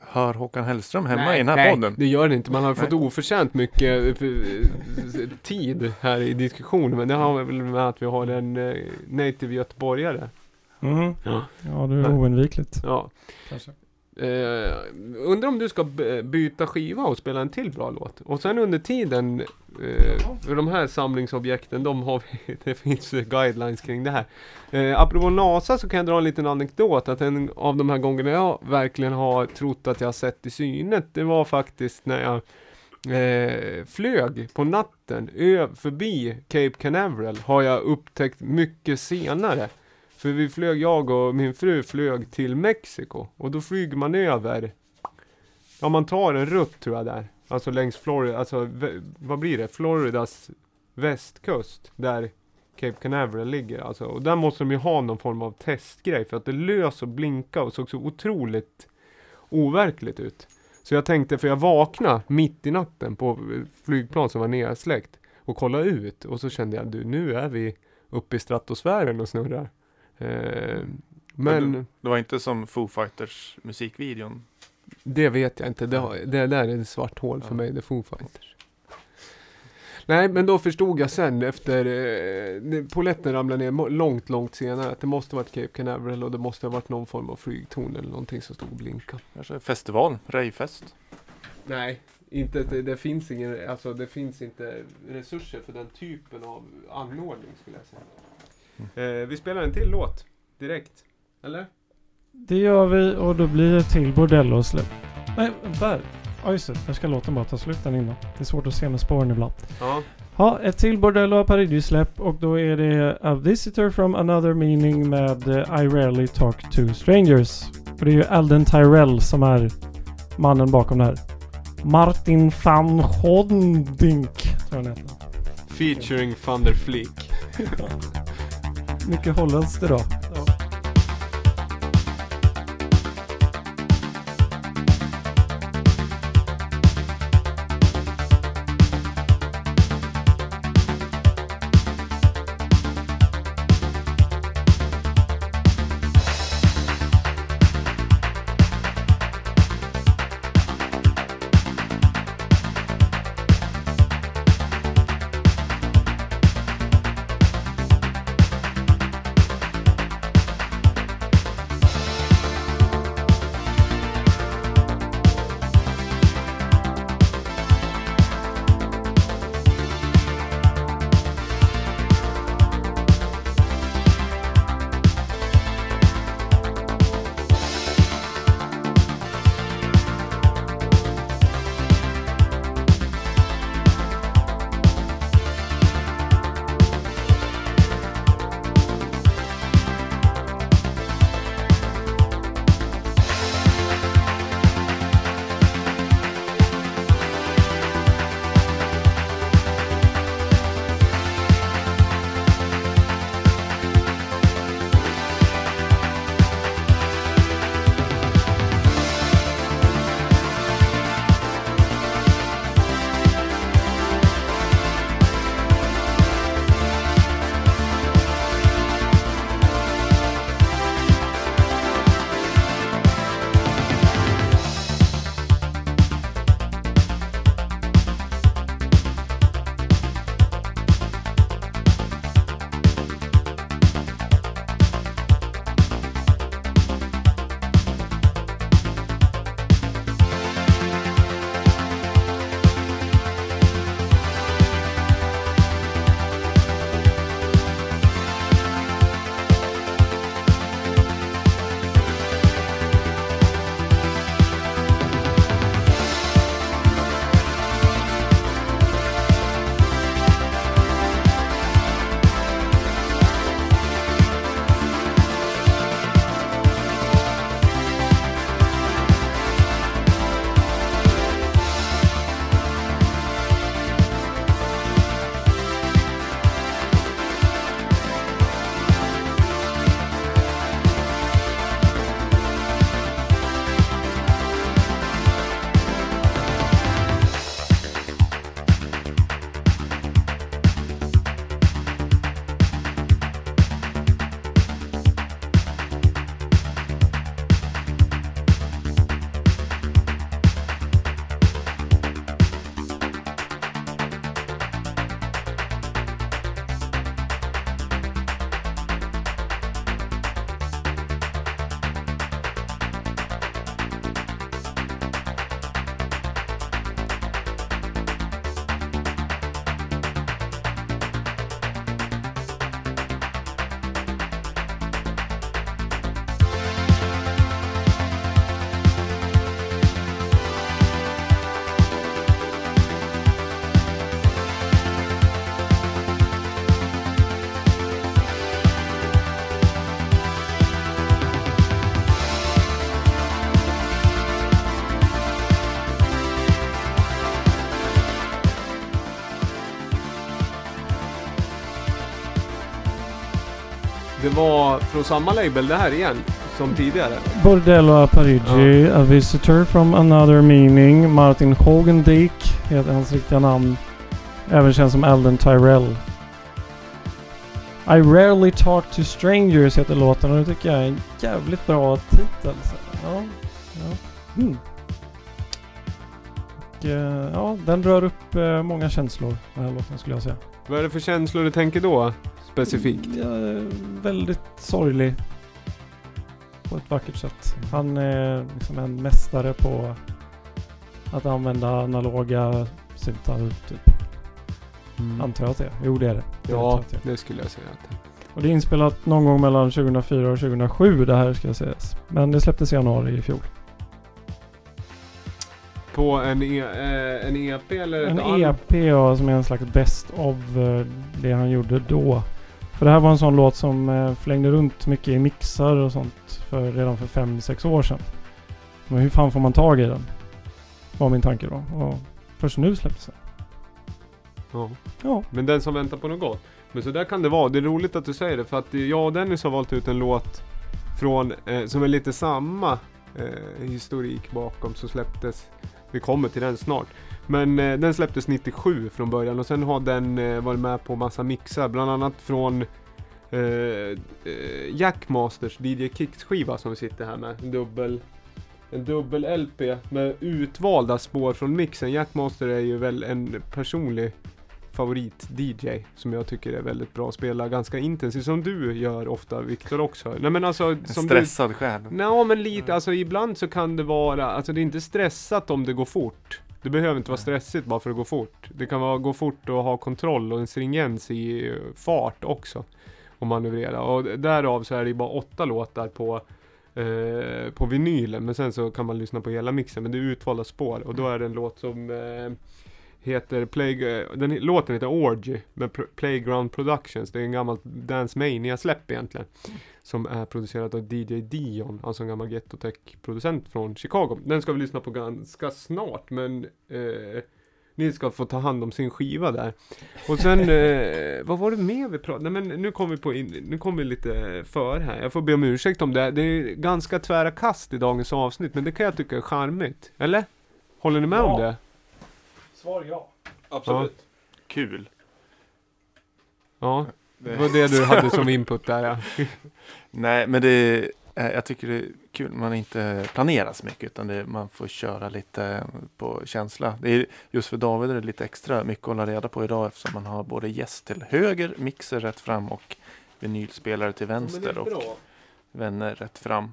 hör Håkan Hellström hemma nej, i den här nej, podden? det gör det inte. Man har Nej. fått oförtjänt mycket eh, eh, tid här i diskussionen. Men det har väl med att vi har en eh, native göteborgare. Mm. Ja. Ja, det är oundvikligt. Ja. Kanske. Uh, undrar om du ska byta skiva och spela en till bra låt. Och sen under tiden, uh, för de här samlingsobjekten, de har vi, det finns guidelines kring det här. Uh, apropå NASA så kan jag dra en liten anekdot, att en av de här gångerna jag verkligen har trott att jag har sett i synet, det var faktiskt när jag uh, flög på natten ö- förbi Cape Canaveral, har jag upptäckt mycket senare. För vi flög, jag och min fru flög till Mexiko. Och då flyger man över. Ja man tar en rutt tror jag där. Alltså längs Florida, alltså vad blir det? Floridas västkust Där Cape Canaveral ligger alltså. Och där måste de ju ha någon form av testgrej för att det lös och blinka och såg så otroligt overkligt ut. Så jag tänkte, för jag vaknade mitt i natten på flygplan som var nedsläckt och kollade ut. Och så kände jag du nu är vi uppe i stratosfären och snurrar men Men Det var inte som Foo Fighters musikvideon. det vet jag inte. Det, har, det där är ett svart hål för Ja. mig. Det Foo Fighters. Nej, men då förstod jag sen efter eh, Poletten ramlade ner långt, långt senare att det måste varit Cape Canaveral och det måste ha varit någon form av flygtorn eller någonting som stod och blinkade. Kanske festival, rejfest. Nej, inte, det, det finns ingen, alltså det finns inte resurser för den typen av anordning skulle jag säga. Eh, vi spelar en till låt direkt. Eller? Det gör vi och då blir det till Bordello-släpp. Nej, där. Ja just det, där ska låten bara ta slut den innan. Det är svårt att se med spåren ibland. Ja. Ja, ett till Bordello Aparidio-släpp och då är det A Visitor from Another Meaning med eh, I Rarely Talk to Strangers. Och det är ju Alden Tyrell som är mannen bakom det här. Martin van Hondink tror jag han heter. Featuring Thunder Fleek. Mycket holländskt idag. Var från samma label det här igen, som tidigare. Bordello a Parigi, A Visitor from Another Meaning, Martin Hogendijk heter hans riktiga namn. Även känd som Alden Tyrell. I rarely talk to strangers heter låten och det tycker jag är en jävligt bra titel. Så, ja, ja. Mm. Och, eh, ja, den rör upp eh, många känslor den här låten skulle jag säga. Vad är det för känslor du tänker då? Specifikt? Ja, väldigt sorglig. På ett vackert sätt. Han är liksom en mästare på att använda analoga syntar typ. Antar jag att det är. Jo det är det. det, Ja, det det skulle jag säga att Och det är inspelat någon gång mellan 2004 och 2007 det här ska jag sägas. Men det släpptes i januari i fjol. På en, e, eh, en EP eller En? EP ja, som är en slags best of eh, det han gjorde då. För det här var en sån låt som eh, flängde runt mycket i mixar och sånt för, redan för 5-6 år sedan. Men hur fan får man tag i den? Var min tanke då. Och först nu släpptes den. Ja. Ja. Men den som väntar på något gott. Men så där kan det vara. Det är roligt att du säger det för att jag och Dennis har valt ut en låt från, eh, som är lite samma eh, historik bakom så släpptes, vi kommer till den snart. Men eh, den släpptes 97 från början och sen har den eh, varit med på massa mixar, bland annat från eh, eh, Jackmasters DJ Kicks skiva som vi sitter här med. En dubbel, en dubbel LP med utvalda spår från mixen. Jackmaster är ju väl en personlig favorit-DJ som jag tycker är väldigt bra att spela ganska intensivt som du gör ofta Viktor också. Nej men alltså En som stressad själ. du... Nej men lite, alltså ibland så kan det vara, alltså det är inte stressat om det går fort. Det behöver inte vara stressigt bara för att gå fort. Det kan vara gå fort och ha kontroll och en stringens i eh, fart också. Och manövrera. Och därav så är det bara åtta låtar på eh, på vinylen. Men sen så kan man lyssna på hela mixen. Men det är utvalda spår. Och då är det en låt som eh, heter Play, eh, den låten heter Orgy med Playground Productions. Det är en gammal Dance Mania-släpp egentligen. Som är producerat av DJ Dion, alltså en gammal Ghetto-tech-producent från Chicago. Den ska vi lyssna på ganska snart, men eh, ni ska få ta hand om sin skiva där. Och sen, eh, vad var det mer vi pratade Nej men nu kommer vi på in, nu kommer vi lite för här. Jag får be om ursäkt om det. Det är ganska tvära kast i dagens avsnitt, men det kan jag tycka är charmigt. Eller? Håller ni med om Ja. det? Svar ja. Absolut. Kul. Ja, det var det du hade som input där ja. Nej, men det eh, jag tycker det är kul man inte planerar så mycket utan det, man får köra lite på känsla. Det är, just för David är det lite extra mycket att hålla reda på idag eftersom man har både gäst till höger, mixer rätt fram och vinylspelare till vänster och vänner rätt fram.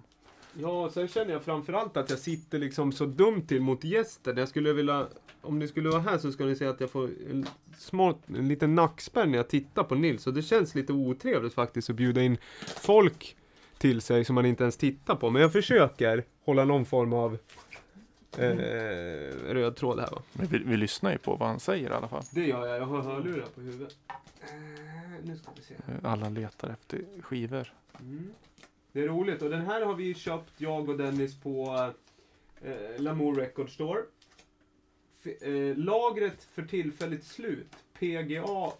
Ja, sen känner jag framförallt att jag sitter liksom så dumt till mot gästen. Jag skulle vilja, om ni skulle vara här så skulle ni se att jag får en, smått, en liten nackspärr när jag tittar på Nils. Och det känns lite otrevligt faktiskt att bjuda in folk till sig som man inte ens tittar på. Men jag försöker hålla någon form av eh, röd tråd här va. Men vi, vi lyssnar ju på vad han säger i alla fall. Det gör jag, jag har hörlurar på huvudet. Eh, nu ska vi se. Alla letar efter skivor. Mm. Det är roligt och den här har vi köpt, jag och Dennis, på eh, Lamour Record Store. F- eh, lagret för tillfälligt slut, PGA,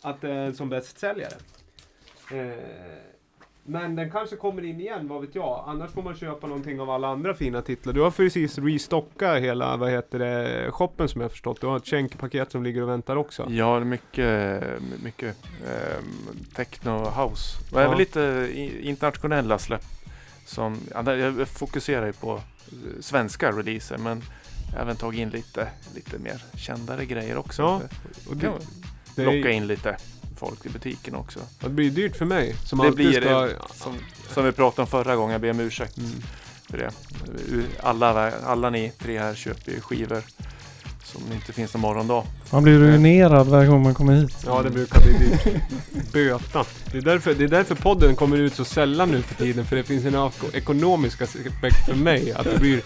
att det är som bästsäljare. Eh, men den kanske kommer in igen, vad vet jag. Annars får man köpa någonting av alla andra fina titlar. Du har precis restockat hela, vad heter det, shoppen som jag förstått. Du har ett Schenk-paket som ligger och väntar också. Ja, mycket, mycket ehm, techno house. Och även Ja. lite i- internationella släpp. Som, jag fokuserar ju på eh, svenska releaser men även tagit in lite, lite mer kändare grejer också. Ja, Och det, det, locka in lite folk i butiken också. det blir dyrt för mig som det alltid blir ska... det, som, som vi pratade om förra gången, jag ber om ursäkt Mm. för det. Alla, alla ni tre här köper ju skivor som inte finns någon morgondag. Man blir ruinerad varje gång man kommer hit. Ja, det brukar bli dyrt. Böta. Det är, därför, det är därför podden kommer ut så sällan nu för tiden. För det finns en eko- ekonomisk aspekt för mig. Att det blir,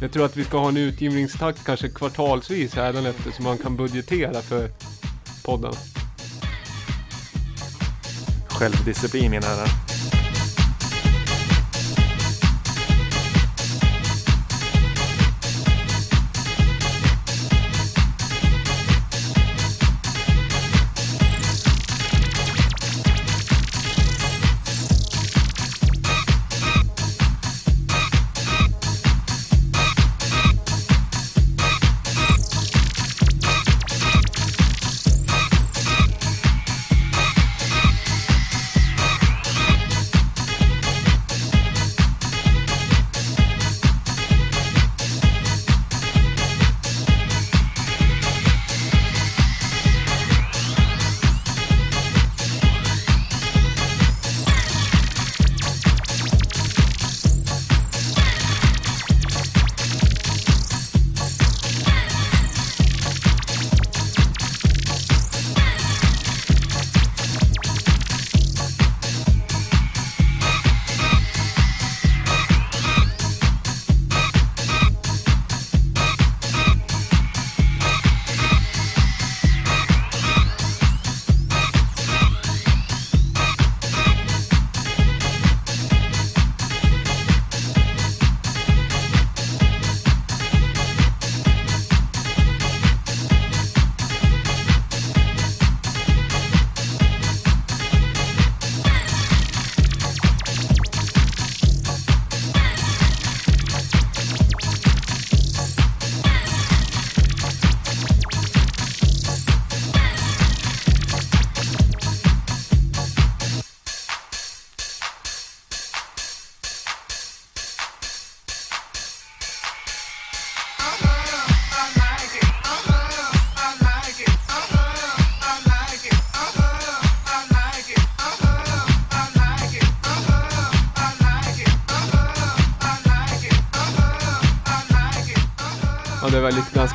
jag tror att vi ska ha en utgivningstakt kanske kvartalsvis hädanefter så man kan budgetera för podden. Självdisciplin mina herrar.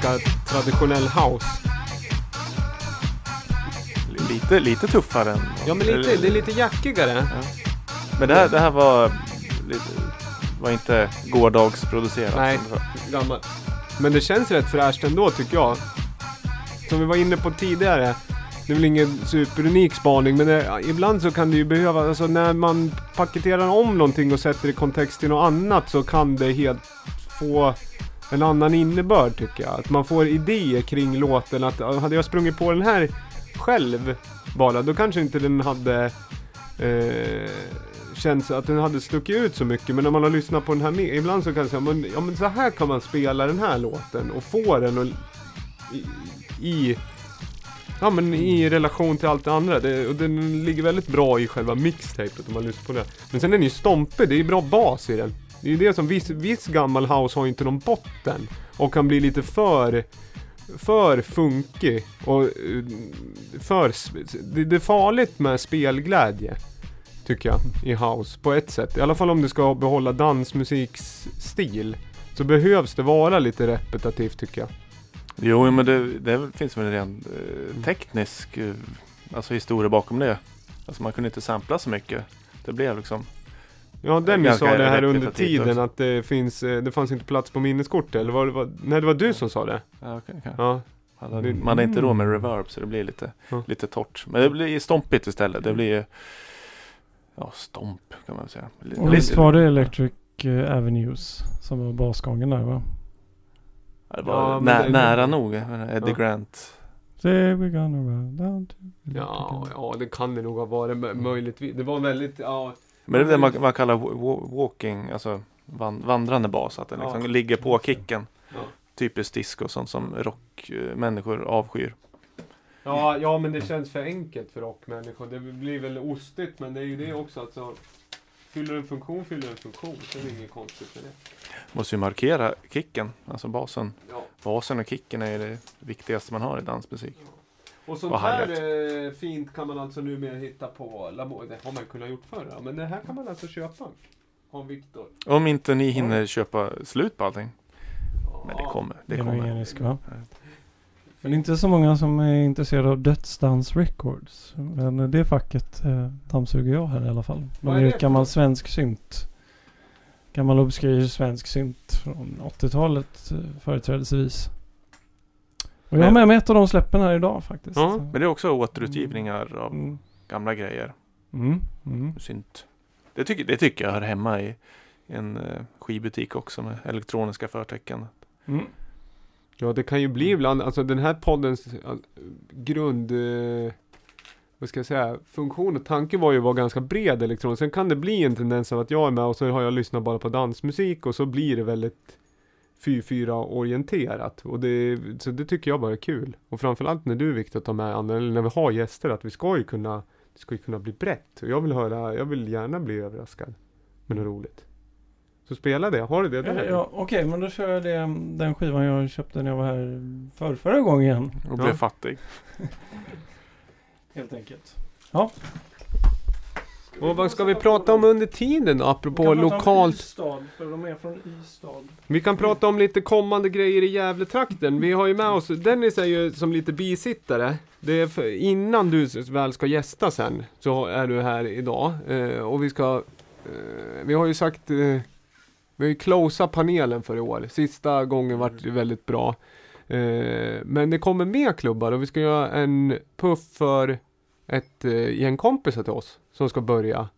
Ganska traditionell house. Lite, lite tuffare än... Ja men lite, det är lite jackigare. Men det här, det här var, var inte gårdagsproducerat. Nej. det. Gammalt. Men det känns rätt fräscht ändå tycker jag. Som vi var inne på tidigare. Det är väl ingen superunik spaning men det, ibland så kan det ju behöva, alltså när man paketerar om någonting och sätter i kontext till något annat så kan det helt få en annan innebörd tycker jag. Att man får idéer kring låten. Att hade jag sprungit på den här själv bara, då kanske inte den hade eh, känts att den hade stuckit ut så mycket. Men när man har lyssnat på den här med, ibland så kan jag säga, men, ja men så här kan man spela den här låten och få den och, i, i Ja men i relation till allt det andra. Det, och den ligger väldigt bra i själva mixtapet om man lyssnar på det. Men sen är den ju stompig, det är bra bas i den. Det är ju det som viss, viss gammal house har ju inte någon botten. Och kan bli lite för för funkig och eh, för... Det, det är farligt med spelglädje. Tycker jag, i house. På ett sätt. I alla fall om du ska behålla dansmusikstil. Så behövs det vara lite repetitivt tycker jag. Jo, men det, det finns väl en ren eh, teknisk eh, alltså historia bakom det. Alltså man kunde inte sampla så mycket. Det blev liksom Ja, Dennis Ganska sa det här under tiden också. att det finns, eh, det fanns inte plats på minneskortet. Eller var det, var, nej det var du som sa det. Ja, okej, okej. Ja. Man man hade inte råd med reverb så det blir lite, Ja. lite torrt. Men det blir stompigt istället. Det blir Ja, stomp kan man säga. Lite- Och visst var det Electric eh, Avenues som var basgången där va? Ja, det var Ja, nä, det- nära nog. Eddie Ja. Grant. Say we're gonna run down to Ja, ja, det kan det nog ha varit mö- möjligtvis. Det var väldigt, ja. Men det är det man, man kallar wa- wa- walking, alltså van, vandrande bas. Att den liksom Ja. ligger på kicken. Ja. Typiskt disco, sånt som rockmänniskor avskyr. Ja, ja, men det känns för enkelt för rockmänniskor. Det blir väl ostigt, men det är ju det också. Alltså, fyller en funktion, fyller en funktion. Så är det inget konstigt med det. Måste ju markera kicken, alltså basen. Ja. Basen och kicken är det viktigaste man har i dansmusik. Och sånt här eh, fint kan man alltså numera hitta på Lamo. Det har man kunnat gjort förr. ja. Men det här kan man alltså köpa. Av Viktor. Om inte ni hinner köpa slut på allting. Men det kommer. Det Det är ingen kommer. risk va? Men inte så många som är intresserade av Dödsdans Records. Men det facket eh, dammsuger jag här i alla fall. De är är ju det gammal svensk synt. Gammal obskyr svensk synt från 80-talet eh, företrädesvis. Och jag har med mig ett av de släppen här idag faktiskt. Ja, Men det är också återutgivningar av Mm. gamla grejer. Mm. Mm. Synt. Det tycker, det tycker jag hör hemma i en eh, skivbutik också med elektroniska förtecken. Mm. Ja, det kan ju bli ibland, alltså den här poddens eh, grund, eh, vad ska jag säga, funktion och tanke var ju att vara ganska bred elektroniskt. Sen kan det bli en tendens av att jag är med och så har jag lyssnat bara på dansmusik och så blir det väldigt 4-4 orienterat. Och det, så det tycker jag bara är kul. Och framförallt när du Viktor tar med andra, eller när vi har gäster, att vi ska ju kunna, det ska ju kunna bli brett. Och jag vill höra, jag vill gärna bli överraskad med något roligt. Så spela det, har du det? Ja, ja, Okej, men då kör jag det, den skivan jag köpte när jag var här för förra gången. Och Ja. blev fattig. Helt enkelt. Och vad ska vi prata om under tiden då, apropå lokalt? Ystad, för de är från Ystad. Vi kan prata om lite kommande grejer i Gävletrakten. Vi har ju med oss, Dennis är ju som lite bisittare. Det är för, innan du väl ska gästa sen, så är du här idag. Eh, och vi ska, eh, vi har ju sagt, eh, vi har ju closat panelen för i år. Sista gången vart det väldigt bra. Eh, men det kommer mer klubbar och vi ska göra en puff för ett eh, gäng kompisar till oss som ska börja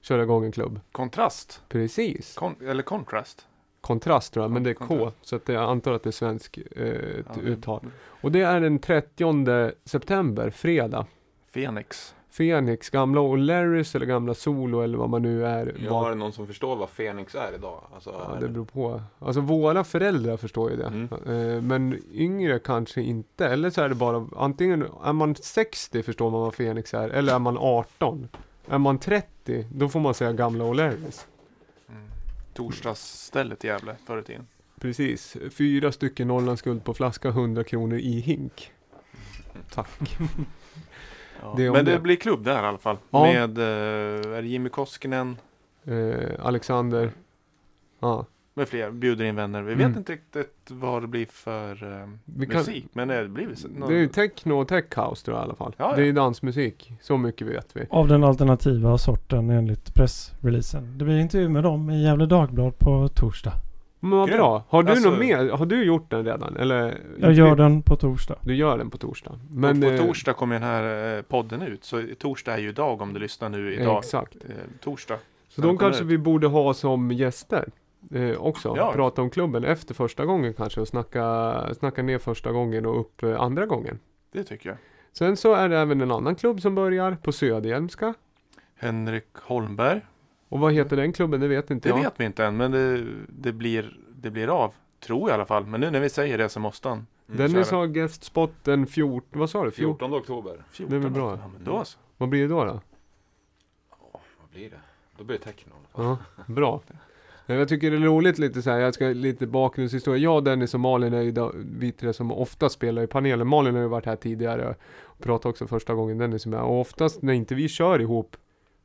köra igång en klubb. Kontrast. Precis. Kon- eller kontrast. Kontrast tror jag, men det är K. Kontrast. Så att det, jag antar att det är svensk eh, Ja, det- uttal. Och det är den 30 september, fredag. Fenix. Fenix, gamla O'Larrys eller gamla Solo eller vad man nu är. Jag Var- har någon som förstår vad Fenix är idag. Alltså, Ja, är det beror på. Alltså våra föräldrar förstår ju det. Mm. Eh, men yngre kanske inte. Eller så är det bara, antingen är man 60 förstår man vad Fenix är, eller är man 18. Är man 30, då får man säga gamla O'Larrys. Mm. Torsdagsstället i Gävle förr i tiden. Precis. Fyra stycken Norrlandsguld på flaska, 100 kronor i hink. Tack. Ja. Det Men det, det. blir klubb där i alla fall. Ja. Med eh, är det Jimmy Koskinen, Eh, Alexander. Ja. Med fler, bjuder in vänner. Vi vet Mm. inte riktigt vad det blir för eh, Vi kan- musik, men det blir väl någon- Det är ju techno och tech house tror jag i alla fall. Ja, ja. Det är ju dansmusik. Så mycket vet vi. Av den alternativa sorten enligt pressreleasen. Det blir intervju med dem i Gefle Dagblad på torsdag. Men vad bra. Har du Alltså- något mer? Har du gjort den redan? Eller? Jag gör den på torsdag. Du gör den på torsdag. Men, Men, på eh, torsdag kommer den här eh, podden ut. Så torsdag är ju idag om du lyssnar nu idag. Exakt. Eh, torsdag. Så de kanske ut. vi borde ha som gäster. Eh, också. Ja. Prata om klubben efter första gången kanske och snacka, snacka ner första gången och upp eh, andra gången. Det tycker jag. Sen så är det även en annan klubb som börjar på Söderhjälmska. Henrik Holmberg. Och vad heter den klubben? Det vet inte Det jag. vet vi inte än, men det, det, blir, det blir av. Tror jag i alla fall. Men nu när vi säger det så måste han. Mm. Dennis har guestspot den 14, vad sa du? 14? 14 oktober. 14. Det är väl bra. Ja, men då så. Vad blir det då? då? Ja, vad blir det? Då blir det techno. Ja, bra. Jag tycker det är roligt lite så här, jag ska lite bakgrundshistoria. Jag, Dennis och Malin är ju vi tre som ofta spelar i panelen. Malin har ju varit här tidigare och pratat också första gången Dennis är med. Och oftast när inte vi kör ihop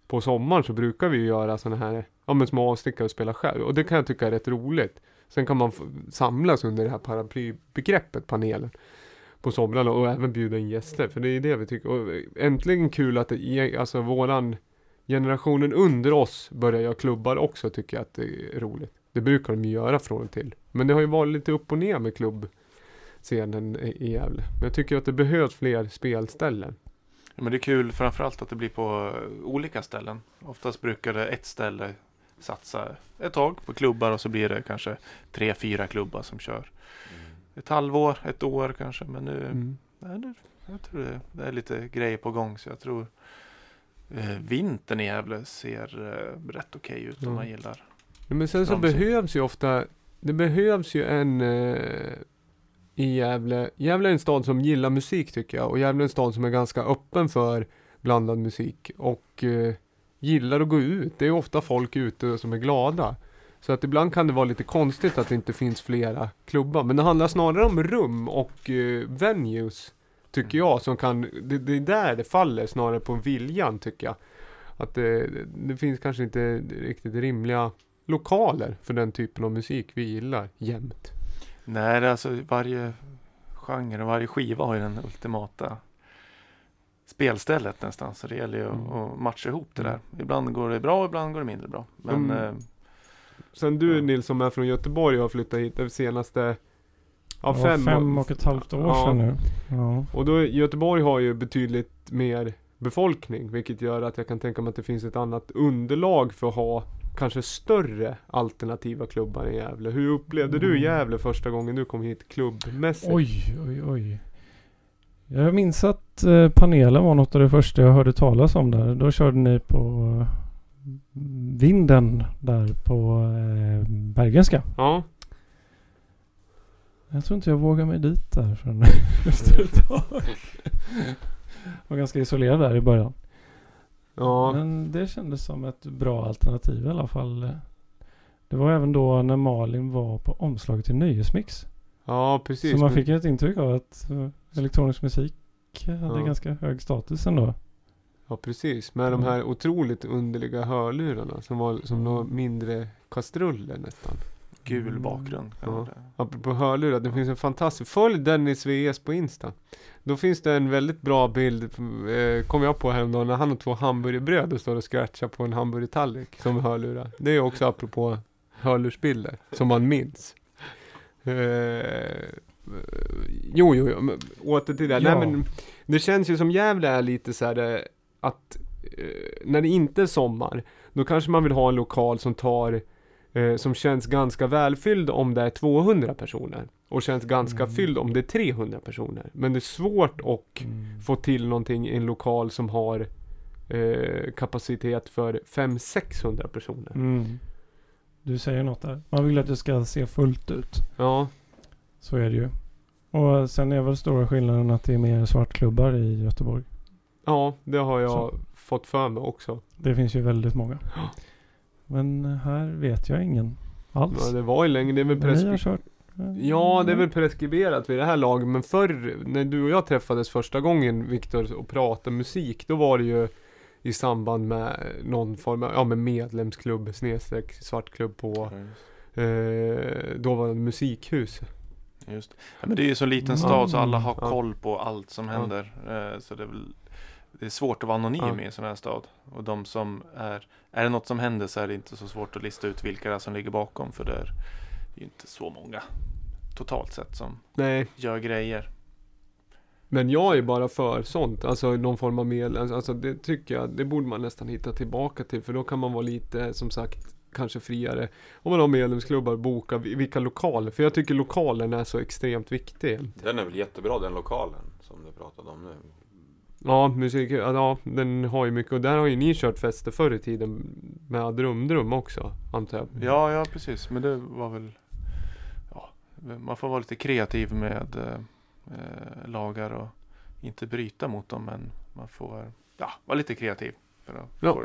på sommaren så brukar vi ju göra sådana här, ja men små avstickare och spela själv. Och det kan jag tycka är rätt roligt. Sen kan man samlas under det här paraplybegreppet panelen på somrarna och även bjuda in gäster. För det är det vi tycker. Och eh, äntligen kul att det alltså våran generationen under oss börjar göra klubbar också tycker jag att det är roligt. Det brukar de ju göra från och till. Men det har ju varit lite upp och ner med klubbscenen i i Gävle. Men jag tycker att det behövs fler spelställen. Ja, men det är kul framförallt att det blir på eh, olika ställen. Oftast brukar det ett ställe satsa ett tag på klubbar och så blir det kanske tre, fyra klubbar som kör. Ett halvår, ett år kanske. Men nu, Mm. nej, det, jag tror det, det är lite grejer på gång så jag tror eh, vintern i Gävle ser eh, rätt okej ut Ja. om man gillar. Ja, men sen så Framsigt. behövs ju ofta, det behövs ju en eh, i Gävle. Gävle är en stad som gillar musik tycker jag och Gävle är en stad som är ganska öppen för blandad musik och eh, gillar att gå ut. Det är ofta folk ute som är glada. Så att ibland kan det vara lite konstigt att det inte finns flera klubbar. Men det handlar snarare om rum och eh, venues. Tycker jag som kan, det, det är där det faller snarare på viljan tycker jag. Att det, det finns kanske inte riktigt rimliga lokaler för den typen av musik vi gillar jämt. Nej, alltså varje genre och varje skiva har ju den ultimata spelstället nästan. Så det gäller ju Mm. att matcha ihop det Mm. där. Ibland går det bra, ibland går det mindre bra. Men Mm. eh, Sen du Ja. Nils som är från Göteborg och har flyttat hit de senaste ja, fem, fem och ett halvt år Ja. sedan nu. Ja. Och då Göteborg har ju betydligt mer befolkning vilket gör att jag kan tänka mig att det finns ett annat underlag för att ha kanske större alternativa klubbar i Gävle. Hur upplevde du Mm. Gävle första gången du kom hit klubbmässigt? Oj, oj, oj. Jag minns att eh, panelen var något av det första jag hörde talas om där. Då körde ni på eh, vinden där på eh, Bergenska. Ja, Jag tror inte jag vågar mig dit där förrän efter ett tag. var ganska isolerad där i början. ja. Men det kändes som ett bra alternativ i alla fall. Det var även då när Malin var på omslaget till Nöjesmix. Ja, precis. Så man fick ett intryck av att eh, elektronisk musik hade Ja. ganska hög status ändå. Ja precis, med de här otroligt underliga hörlurarna som var som några mindre kastruller nästan. Gul Mm. bakgrund. Ja. Apropå hörlurar, det finns en fantastisk, följ Dennis VS på Insta. Då finns det en väldigt bra bild, eh, kom jag på häromdagen, när han och två hamburgerbröd och står och scratchar på en hamburgertallrik som hörlurar. Det är också apropå hörlursbilder, som man minns. Eh, jo, jo, jo, åter till det. Ja. Nej, men det känns ju som Gävle är lite så här eh, att eh, när det inte är sommar, då kanske man vill ha en lokal som tar eh, som känns ganska välfylld om det är 200 personer och känns ganska Mm. fylld om det är 300 personer. Men det är svårt att få till någonting i en lokal som har eh, kapacitet för 500-600 personer. Mm. Du säger något där. Man vill att det ska se fullt ut. Ja, Så är det ju. Och sen är väl stora skillnaden att det är mer svartklubbar i Göteborg. ja, det har jag Så. fått för mig också. Det finns ju väldigt många. Men här vet jag ingen alls. Ja, det var ju länge, det är väl Men ni har preskri- kört? Ja, det är väl preskriberat vid det här laget, men förr när du och jag träffades första gången Viktor och pratade musik, då var det ju i samband med någon form av, ja men medlemsklubb snedstreck svartklubb på eh, dåvarande musikhus. Just. Ja, men det är ju så liten Mm. stad så alla har Ja. koll på allt som Ja. händer. Eh, så det är väl det är svårt att vara anonym Ja. i en sån här stad. Och de som är, är det något som händer så är det inte så svårt att lista ut vilka det är som ligger bakom. För det är ju inte så många totalt sett som Nej, gör grejer. men jag är bara för sånt. Alltså någon form av medlem. Alltså det tycker jag, det borde man nästan hitta tillbaka till. För då kan man vara lite, som sagt, kanske friare. Om man har medlemsklubbar, boka vi- vilka lokaler. För jag tycker lokalen är så extremt viktig. Den är väl jättebra den lokalen som du pratade om nu. Ja, musik, ja, den har ju mycket. Och där har ju ni kört fester förr i tiden med Adrumdrum också, antar jag. Ja, ja precis. Men det var väl ja, Man får vara lite kreativ med eh, lagar och inte bryta mot dem. Men man får ja, vara lite kreativ. För att Ja.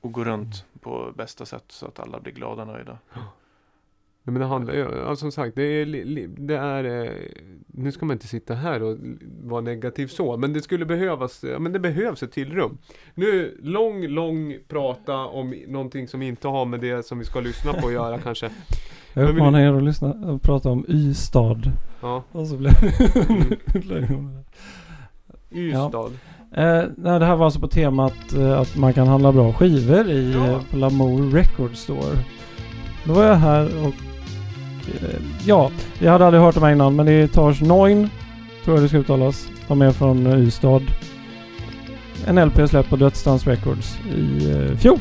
och gå runt på bästa sätt så att alla blir glada och nöjda. Nej, men det handlar ja, som sagt, det är, det är eh, nu ska man inte sitta här och vara negativ så, men det skulle behövas, ja, men det behövs ett till rum. Nu, lång, lång prata om någonting som inte har med det som vi ska lyssna på att göra kanske. Jag uppmanar er att lyssna och prata om Ystad. Ja, Och så blev det... Ystad. Eh, nej, det här var alltså på temat eh, att man kan handla bra skivor i Ja. eh, Lamour Record Store. Då var jag här och Eh, ja, jag hade aldrig hört dem här innan men det är Tage Noin, tror jag det ska uttalas. De är från Ystad. En LP släppt på Dödsdans Records i eh, fjol.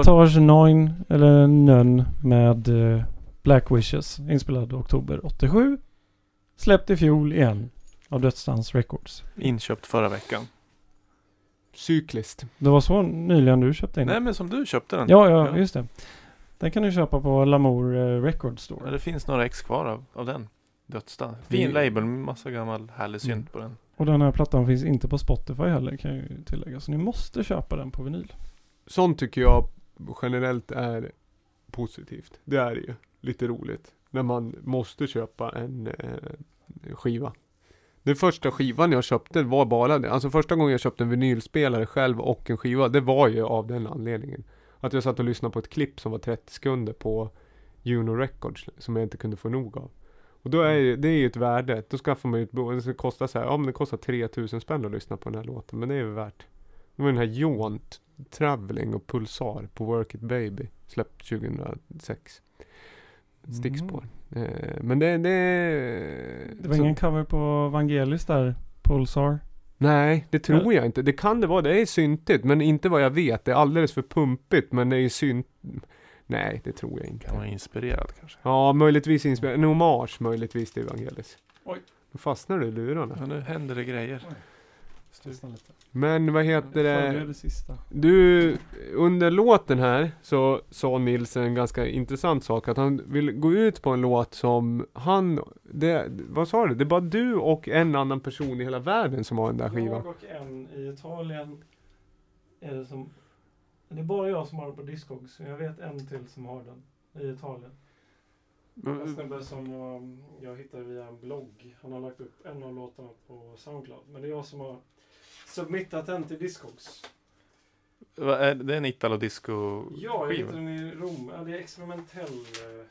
Etage 9 eller Nön med eh, Black Wishes. Inspelad oktober 87. Släppt i fjol igen av Dödsdans Records. Inköpt förra veckan. Cykliskt. Det var så nyligen du köpte in Nej den? men som du köpte den. Ja, ja, Ja. just det. Den kan du köpa på Lamour eh, Record Store. Ja, det finns några ex kvar av, av den. Dödsdans. Fin label med massa gammal härlig synt Mm. på den. Och den här plattan finns inte på Spotify heller kan jag ju tillägga. Så ni måste köpa den på vinyl. Sånt tycker jag generellt är positivt. Det är det ju. Lite roligt. När man måste köpa en eh, skiva. Den första skivan jag köpte var bara det. Alltså första gången jag köpte en vinylspelare själv och en skiva. Det var ju av den anledningen. Att jag satt och lyssnade på ett klipp som var 30 sekunder på Juno Records. Som jag inte kunde få nog av. Och då är ju- det är ju ett värde. Då skaffar man ju ett bo. Det kostar så här. Ja men det kostar 3000 spänn att lyssna på den här låten. Men det är ju värt. Det var den här Jaunt Traveling och Pulsar på Work It Baby. Släppt 2006. Stickspår. Eh, men det, det... Det var så- ingen cover på Vangelis där? Pulsar? Nej, det tror jag inte. Det kan det vara. Det är syntigt, men inte vad jag vet. Det är alldeles för pumpigt, men det är synt... Nej, det tror jag Kan inte. vara inspirerad kanske. Ja, möjligtvis inspirerad. En hommage möjligtvis till Evangelis. Oj. Då fastnar du i lurarna. Ja, nu händer det grejer. Men vad heter det? Följer det sista. Du, under låten här så sa Nils en ganska intressant sak. Att han vill gå ut på en låt som han, det, vad sa du? Det är bara du och en annan person i hela världen som har den där skivan. Jag och en i Italien är det som... Det är bara jag som har den på Discogs. så Jag vet en till som har den i Italien. En snubbe som um, jag hittade via en blogg. Han har lagt upp en av låtarna på Soundcloud. Men det är jag som har submittat den till Discogs. Vad är det? Det är en Italo disco Ja, jag hittade den i Rom. Ja, det är experimentell. eh.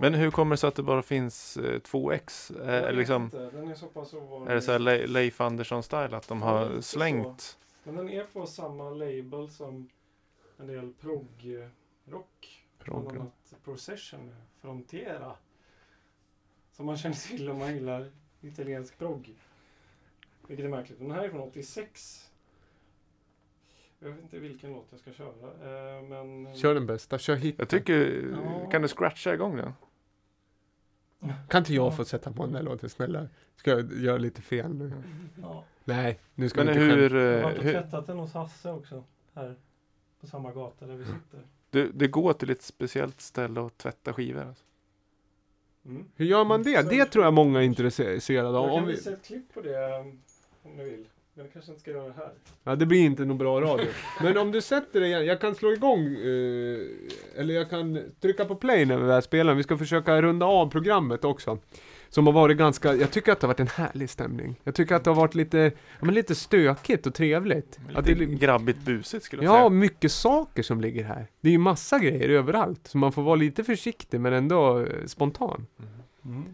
Men hur kommer det sig att det bara finns eh, två ex? Jag Eh, vet liksom, inte. Den är så pass ovanlig. är det så här Le- Leif Andersson-style att de Ja, har slängt? Men den är på samma label som en del prog-rock. Bland Prog. annat Procession Frontiera. Som man känner till om man gillar italiensk prog. Vilket är märkligt. Den här är från 86. Jag vet inte vilken låt jag ska köra. eh, Men... Kör den bästa, kör hit. Jag tycker, Ja. kan du scratcha igång den? Kan inte jag få sätta på den här låten snälla? Ska jag göra lite fel nu? Ja. Nej, nu ska Men vi inte hur, skämta. Jag har eh, varit och tvättat den hos Hasse också. Här. På samma gata där vi sitter. det, det går till ett speciellt ställe och tvätta skivor? Alltså. Mm. Hur gör man det? Så- Det tror jag många är intresserade av. Jag kan vi... visa ett klipp på det om ni vill. Men jag kanske inte ska göra det här. Ja, det blir inte någon bra radio. Men om du sätter dig igen, jag kan slå igång, eh, eller jag kan trycka på play när vi väl spelar. Vi ska försöka runda av programmet också. Som har varit ganska, jag tycker att det har varit en härlig stämning. Jag tycker att det har varit lite, ja, men lite stökigt och trevligt. Att det Lite är li- grabbigt busigt skulle jag Ja, säga. mycket saker som ligger här. Det är ju massa grejer överallt. Så man får vara lite försiktig men ändå eh, spontan. Mm.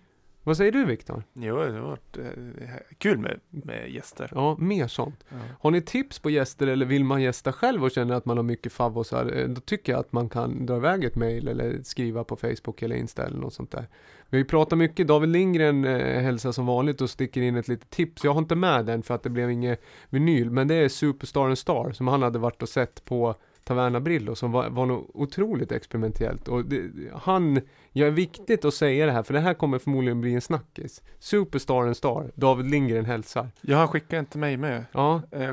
Vad säger du Viktor? Jo, det har varit eh, kul med, med gäster. Ja, mer sånt. Ja. Har ni tips på gäster eller vill man gästa själv och känner att man har mycket favvosar, eh, då tycker jag att man kan dra iväg ett mail eller skriva på Facebook eller Insta eller något sånt där. Vi pratat mycket, David Lindgren eh, hälsar som vanligt och sticker in ett litet tips. Jag har inte med den för att det blev ingen vinyl, men det är Superstar and Star som han hade varit och sett på Taverna Brillo som var, var något otroligt experimentellt. Och det, han, ja, är viktigt att säga det här för det här kommer förmodligen bli en snackis. Superstar and Star, David Lindgren hälsar. Ja, han skickade inte mig med. Ja, Eh,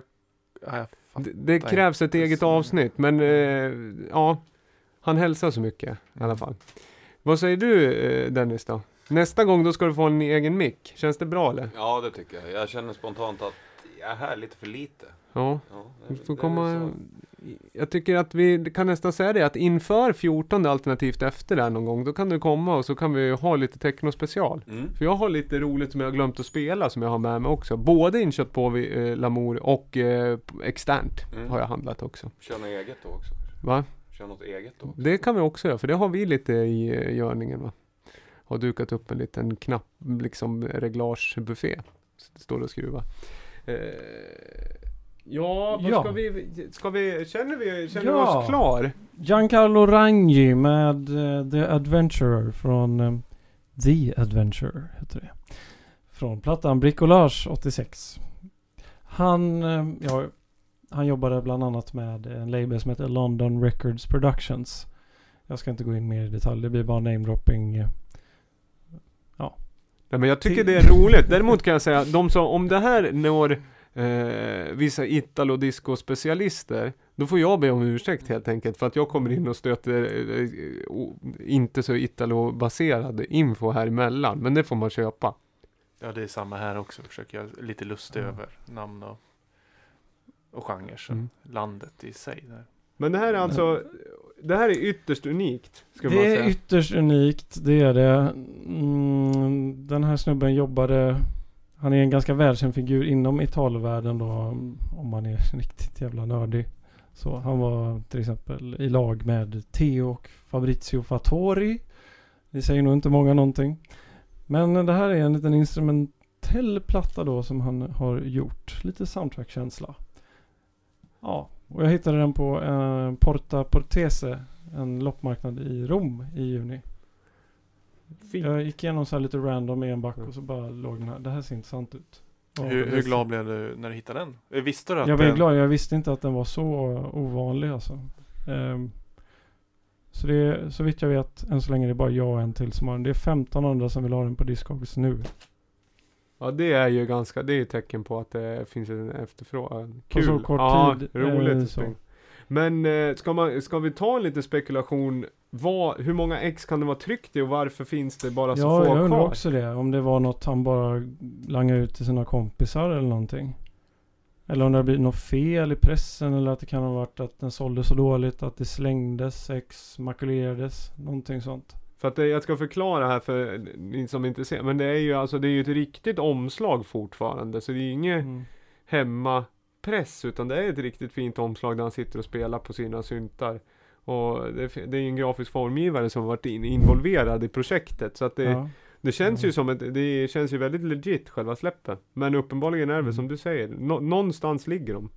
ja, jag det, det krävs ett eget avsnitt, men eh, ja, han hälsar så mycket i alla fall. Vad säger du eh, Dennis då? Nästa gång då ska du få en egen mick. Känns det bra eller? Ja, det tycker jag. Jag känner spontant att jag är här lite för lite. Ja, Ja, det, får det är komma... Jag tycker att vi kan nästan säga det att inför 14 alternativt efter där någon gång, då kan du komma och så kan vi ha lite techno-special. Mm. För jag har lite roligt som jag har glömt att spela som jag har med mig också. Både inköpt på eh, Lamour och eh, externt Mm. har jag handlat också. Kör något eget då också. Va? Kör något eget då också. Det kan vi också göra, för det har vi lite i eh, görningen va. Har dukat upp en liten knapp, liksom reglagebuffé. Så det står och skruva. Eh, ja, vad Ja. ska vi, ska vi, känner vi, känner vi Ja. oss klar? Giancarlo Raggi med eh, The Adventurer från eh, The Adventurer heter det. Från plattan Bricolage 86. Han, eh, ja, han jobbade bland annat med en label som heter London Records Productions. Jag ska inte gå in mer i detalj, det blir bara namedropping. Nej, men jag tycker det är roligt. Däremot kan jag säga, de som, om det här når eh, vissa italo disco specialister då får jag be om ursäkt helt enkelt för att jag kommer in och stöter eh, inte så italo-baserad info här emellan. Men det får man köpa. Ja, det är samma här också. Försöker jag lite lustig Ja. över namn och, och genrer. Så Mm. landet i sig. Där. Men det här är alltså, det här är ytterst unikt. Ska man Det är säga. ytterst unikt, det är det. Mm, den här snubben jobbade, han är en ganska välkänd figur inom Italvärlden då, om man är riktigt jävla nördig. Så han var till exempel i lag med Theo och Fabrizio Fattori. Det säger nog inte många någonting. Men det här är en liten instrumentell platta då som han har gjort. Lite soundtrack-känsla. Ja, och jag hittade den på eh, Porta Portese, en loppmarknad i Rom i juni. Fint. Jag gick igenom så här lite random i en back och så bara låg den här. Det här ser intressant ut. Ja, hur, hur glad blev du när du hittade den? Eh, Visste du att Jag blev den, glad. Jag visste inte att den var så ovanlig alltså. Ehm, så det är, så vitt jag vet, än så länge är det bara jag och en till som har den. Det är 15 andra som vill ha den på Discogs nu. Ja det är ju ganska, det är ett tecken på att det finns en efterfrågan. På så kort ja, tid, roligt. eh, så. Men eh, ska, man, ska vi ta en liten spekulation? Vad, hur många ex kan det vara tryckt i och varför finns det bara så ja, få jag undrar kvar? också det. Om det var något han bara langade ut till sina kompisar eller någonting. Eller om det har blivit något fel i pressen eller att det kan ha varit att den sålde så dåligt att det slängdes, ex makulerades, någonting sånt. För att det, jag ska förklara här för ni som inte ser. Men det är ju alltså, det är ju ett riktigt omslag fortfarande. Så det är inget Mm. Hemmapress. Utan det är ett riktigt fint omslag där han sitter och spelar på sina syntar. Och det, det är ju en grafisk formgivare som har varit in, involverad i projektet. Så att det, Ja. det känns ju Mm. som ett, det känns ju väldigt legit själva släppet. Men uppenbarligen är det Mm. som du säger, nå- någonstans ligger de.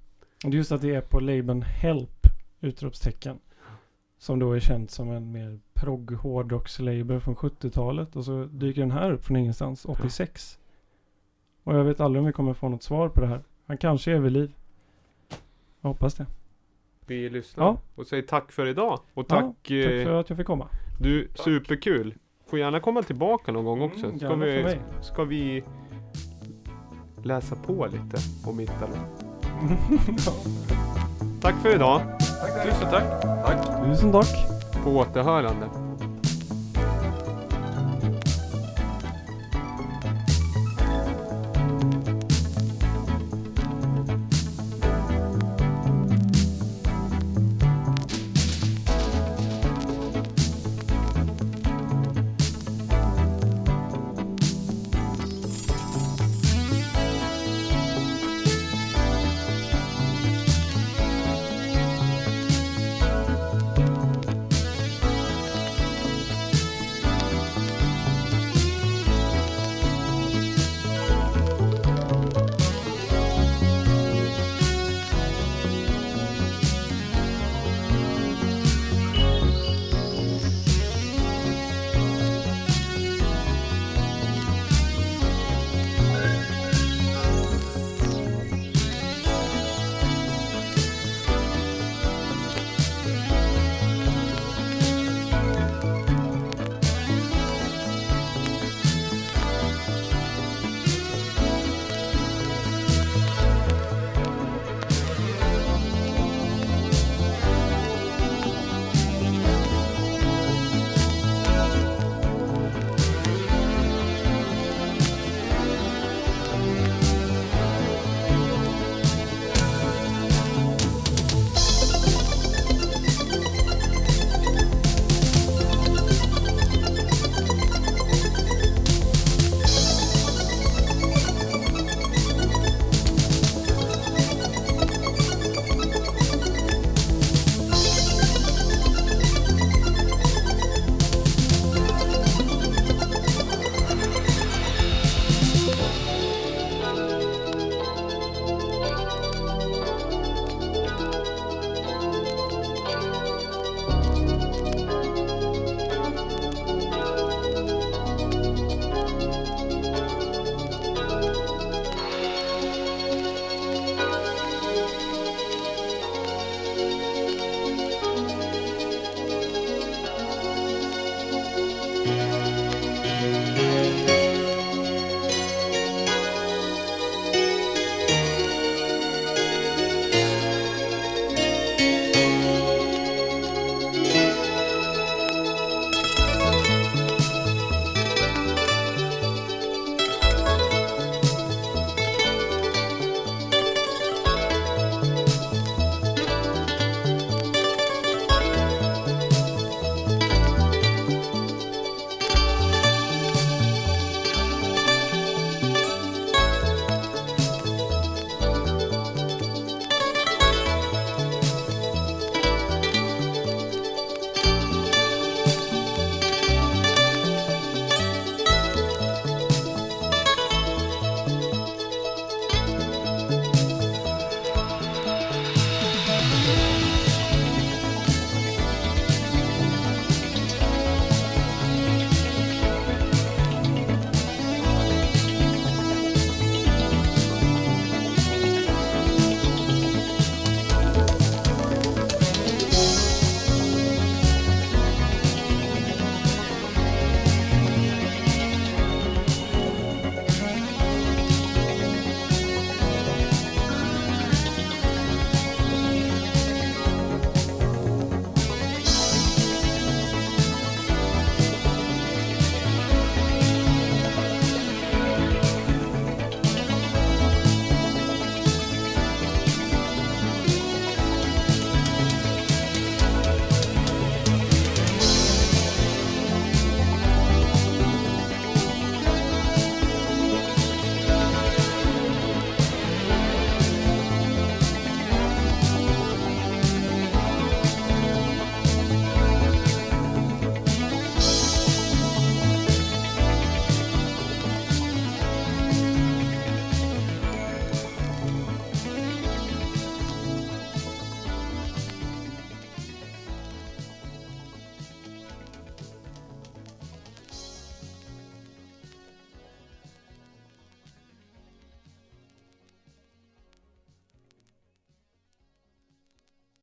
Och Just att det är på labeln Help! Utropstecken. Som då är känt som en mer progg hårdrockslabel från 70-talet. Och så dyker den här upp från ingenstans, 86. Och jag vet aldrig om vi kommer få något svar på det här. Han kanske är vid liv. Jag hoppas det. Vi lyssnar Ja. och säger tack för idag. Och Ja, tack, Tack eh, för att jag fick komma. du, Tack. superkul. Får gärna komma tillbaka någon gång också. Mm, ska, vi, ska vi läsa på lite om Italo. Tack för idag. Tusen tack! Tusen tack. På återhörande.